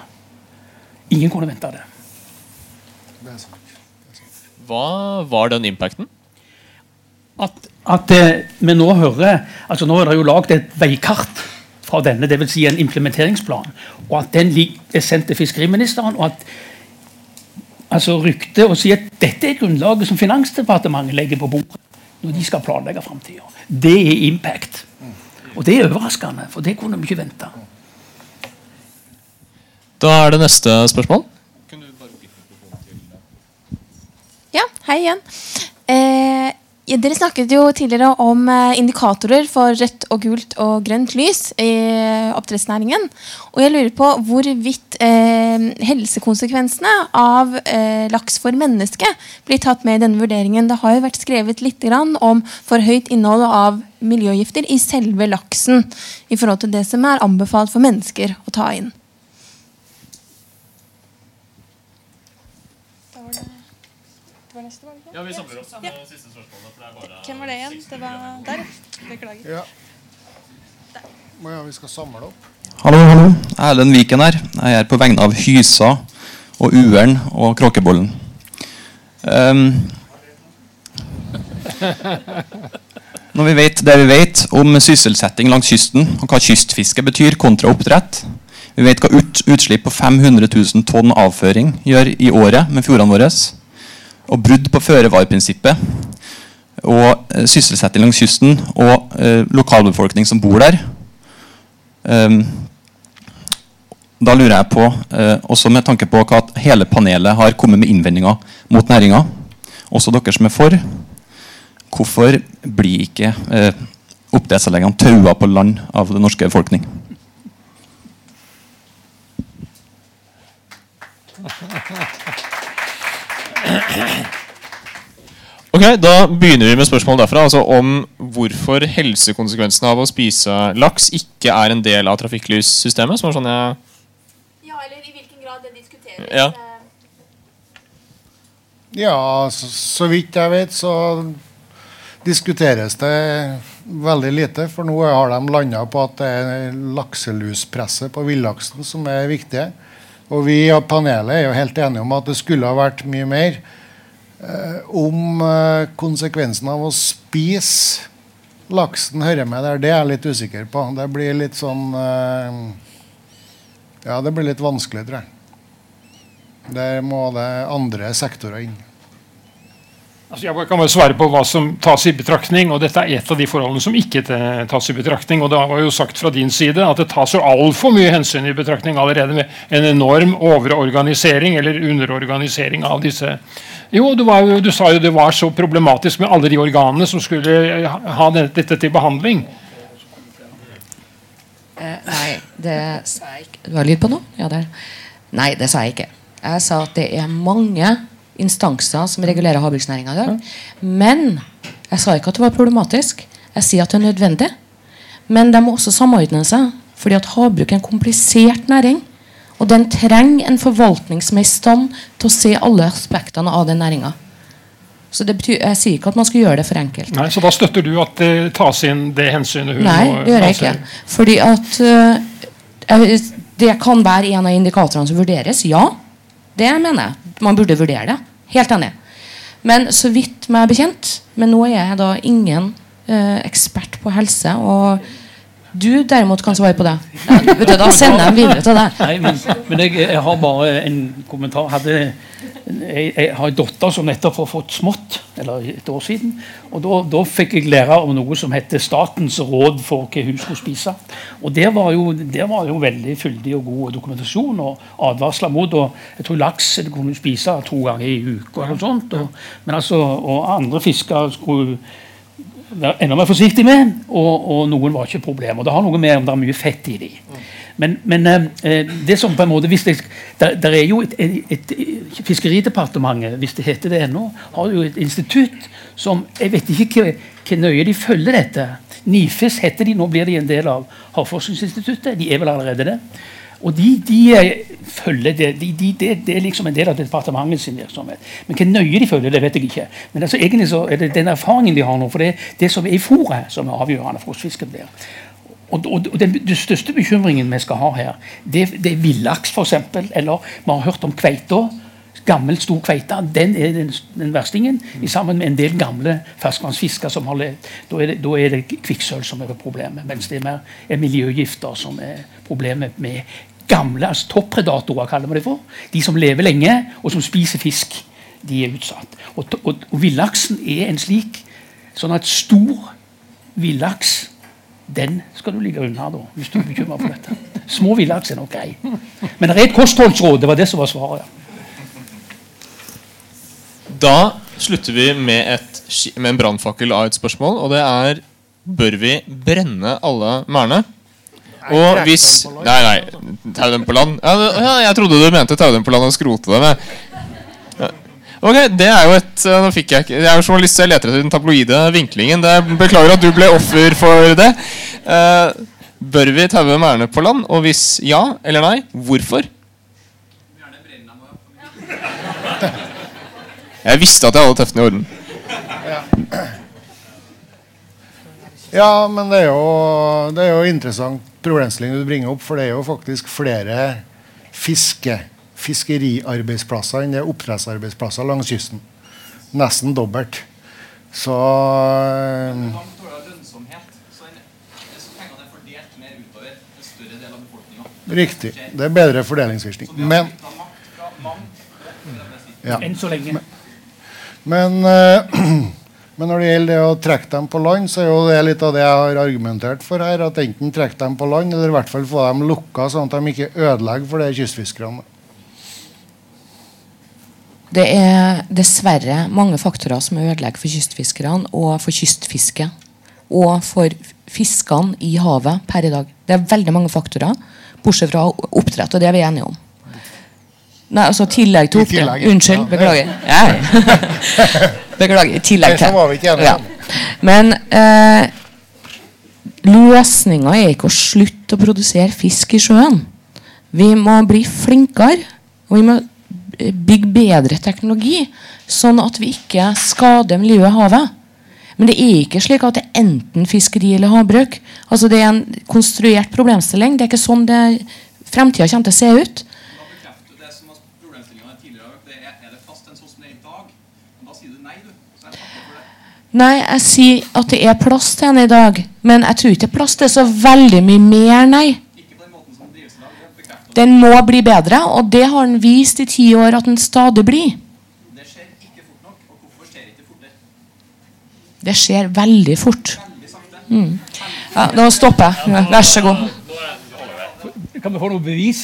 Ingen kunne vente det. Hva var den impacten? At, at eh, vi nå hører altså Nå er det jo lagd et veikart fra denne, dvs. Si en implementeringsplan. Og at den er sendt til fiskeriministeren. og at altså rykte og si at dette er grunnlaget som Finansdepartementet legger på bordet når de skal planlegge framtida. Det er impact. Og det er overraskende, for det kunne vi ikke vente. Da er det neste spørsmål. Ja, hei igjen. Eh, dere snakket jo tidligere om eh, indikatorer for rødt og gult og grønt lys i oppdrettsnæringen. Og jeg lurer på hvorvidt eh, helsekonsekvensene av eh, laks for menneske blir tatt med i denne vurderingen. Det har jo vært skrevet litt om for høyt innhold av miljøgifter i selve laksen i forhold til det som er anbefalt for mennesker å ta inn. Ja, vi samler opp ja. siste spørsmålet. For det er bare Hvem var det igjen? Det var der. Beklager. Ja. Ja, vi skal samle opp. Hallo, hallo. Erlend Viken her. Jeg er på vegne av Hysa og Ueren og Kråkebollen. Um, når vi vet det vi vet om sysselsetting langs kysten, og hva kystfiske betyr kontra oppdrett Vi vet hva utslipp på 500 000 tonn avføring gjør i året med fjordene våre og brudd på føre-var-prinsippet og eh, sysselsetting langs kysten og eh, lokalbefolkning som bor der. Um, da lurer jeg på, eh, også med tanke på at hele panelet har kommet med innvendinger mot næringa, også dere som er for, hvorfor blir ikke eh, oppdrettsanleggene taua på land av den norske befolkning? Ok, Da begynner vi med spørsmålet derfra. altså Om hvorfor helsekonsekvensene av å spise laks ikke er en del av trafikklyssystemet. Som er sånn jeg Ja, eller i hvilken grad det diskuteres. Ja. Ja, så, så vidt jeg vet, så diskuteres det veldig lite. For nå har de landa på at det er lakseluspresset på villaksen som er viktig. Og vi og panelet er jo helt enige om at det skulle ha vært mye mer. Eh, om eh, konsekvensen av å spise laksen hører med der, det er jeg litt usikker på. Det blir litt sånn eh, Ja, det blir litt vanskelig, tror jeg. Der må det andre sektorer inn. Altså jeg kan bare svare på hva som tas i betraktning. og Dette er et av de forholdene som ikke tas i betraktning. og Det var jo sagt fra din side at det tas jo altfor mye hensyn i betraktning allerede med en enorm overorganisering eller underorganisering av disse. Jo, du, var, du sa jo det var så problematisk med alle de organene som skulle ha dette til behandling. Eh, nei, det sa jeg ikke. Du har lyd på nå? Ja, det. Nei, det sa jeg ikke. Jeg sa at det er mange instanser som regulerer havbruksnæringa i dag. Men jeg sa ikke at det var problematisk. Jeg sier at det er nødvendig. Men de må også samordne seg. fordi at havbruk er en komplisert næring. Og den trenger en forvaltning som er i stand til å se alle aspektene av den næringa. Så det betyr, Jeg sier ikke at man skal gjøre det for enkelt. Nei, Så da støtter du at det tas inn det hensynet hun Nei, det gjør jeg ikke. Fordi at uh, Det kan være en av indikatorene som vurderes. Ja, det mener jeg. Man burde vurdere det. Helt enig. Men så vidt meg bekjent Men nå er jeg da ingen eh, ekspert på helse. Og du derimot kan svare på det. Ja, da sender jeg dem videre til deg. Nei, men, men jeg, jeg, har bare en kommentar. Hadde, jeg, jeg, har en datter som nettopp har fått smått, eller et år siden. og Da, fikk jeg lære om noe som heter Statens råd for hva hun skulle spise. og Der var jo, der var jo veldig fyldig og god dokumentasjon og advarsler mot. og Jeg tror laks kunne spise to ganger i uka. Og, sånt, og, men altså, og andre fisker skulle være enda mer forsiktig med, og, og, noen var ikke problem. og Det har noe med om det er mye fett i dem. Men, men eh, det som på en måte, det, der, der er jo et, et, et, Fiskeridepartementet, hvis det heter det ennå, har jo et institutt som Jeg vet ikke hvor nøye de følger dette. NIFES heter de, nå blir de en del av Havforskningsinstituttet. De er vel allerede det. Og de, de eh, følger det, de, de, det, det er liksom en del av departementets virksomhet. Men hvor nøye de følger det, vet jeg ikke. Men altså, egentlig så er det den erfaringen de har nå. For det er det som er i fôret, som er avgjørende for hvordan fisken blir. Og, og, og den, den, største bekymringen vi skal ha her, det, det er villaks, f.eks. Eller vi har hørt om kveita. Gammel, stor kveite. Den er den, den verstingen. Mm. Sammen med en del gamle ferskvannsfisker som har levd. Da er det, da det kvikksølv som er problemet. Mens det er mer er miljøgifter som er problemet med gamle altså toppredatorer, kaller vi det for. De som lever lenge, og som spiser fisk. De er utsatt. Og, og, og villaksen er en slik sånn at stor villaks den skal du ligge unna da, hvis du er bekymra for dette. Små villaks er nok grei. Men det er et kostholdsråd. Det var det som var svaret. Da slutter vi med, et, med en brannfakkel av et spørsmål, og det er Bør vi brenne alle merdene? Og hvis Nei, nei. Tau dem på land? Ja, jeg trodde du mente tau dem på land og skrote dem. Jeg. Ok, det er jo et Nå fikk jeg ikke Jeg er jo journalist, så jeg leter etter den tabloide vinklingen. Det, beklager at du ble offer for det. Uh, bør vi taue merdene på land? Og hvis ja eller nei, hvorfor? Jeg visste at jeg hadde tøftene i orden. Ja. ja, men det er jo, det er jo interessant problemstilling du bringer opp, for det er jo faktisk flere fiske, fiskeriarbeidsplasser enn det er oppdrettsarbeidsplasser langs kysten. Nesten dobbelt. Så Riktig. Det er bedre fordelingsvirkning. Men ja. Enn så lenge. Men, men uh, Men når det gjelder det å trekke dem på land, så er jo det litt av det jeg har argumentert for her. At enten trekke dem på land, eller i hvert fall få dem lukka, sånn at de ikke ødelegger for de kystfiskerne. Det er dessverre mange faktorer som ødelegger for kystfiskerne og for kystfisket. Og for fiskene i havet per i dag. Det er veldig mange faktorer, bortsett fra oppdrett, og det er vi enige om. Nei, altså tillegg til oppdrett. Unnskyld. Beklager. Ja. Beklager. I tillegg til. Ja. Men eh, løsninga er ikke å slutte å produsere fisk i sjøen. Vi må bli flinkere. Og vi må bygge bedre teknologi, sånn at vi ikke skader miljøet i havet. Men det er ikke slik at det er enten fiskeri eller havbruk. Altså Det er en konstruert problemstilling. Det er ikke sånn det fremtida kommer til å se ut. Nei, jeg sier at det er plass til den i dag. Men jeg tror ikke det er plass til så veldig mye mer, nei. Den må bli bedre, og det har den vist i ti år at den stadig blir. Det skjer veldig fort. Mm. Ja, nå stopper jeg. Vær så god. Kan vi få noe bevis?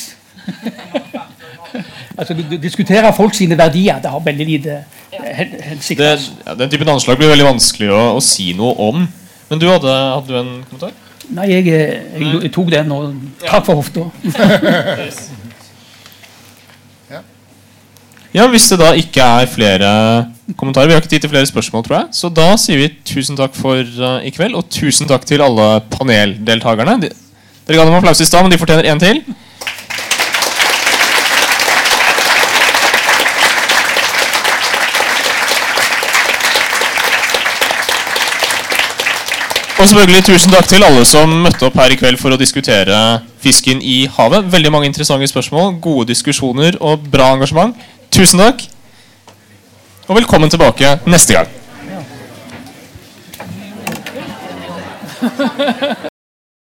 Altså, du, diskuterer folk sine verdier. Det har veldig lite hensikt. Det, ja, den typen anslag blir veldig vanskelig å, å si noe om. Men du hadde, hadde du en kommentar? Nei, jeg, jeg, jeg tok den og takk for hofta. Ja, Hvis det da ikke er flere kommentarer Vi har ikke tid til flere spørsmål, tror jeg. Så da sier vi tusen takk for uh, i kveld, og tusen takk til alle paneldeltakerne. De, dere ga dem applaus i stad, men de fortjener en til. Og selvfølgelig tusen takk til alle som møtte opp her i kveld for å diskutere fisken i havet. Veldig mange interessante spørsmål, gode diskusjoner og bra engasjement. Tusen takk. Og velkommen tilbake neste gang.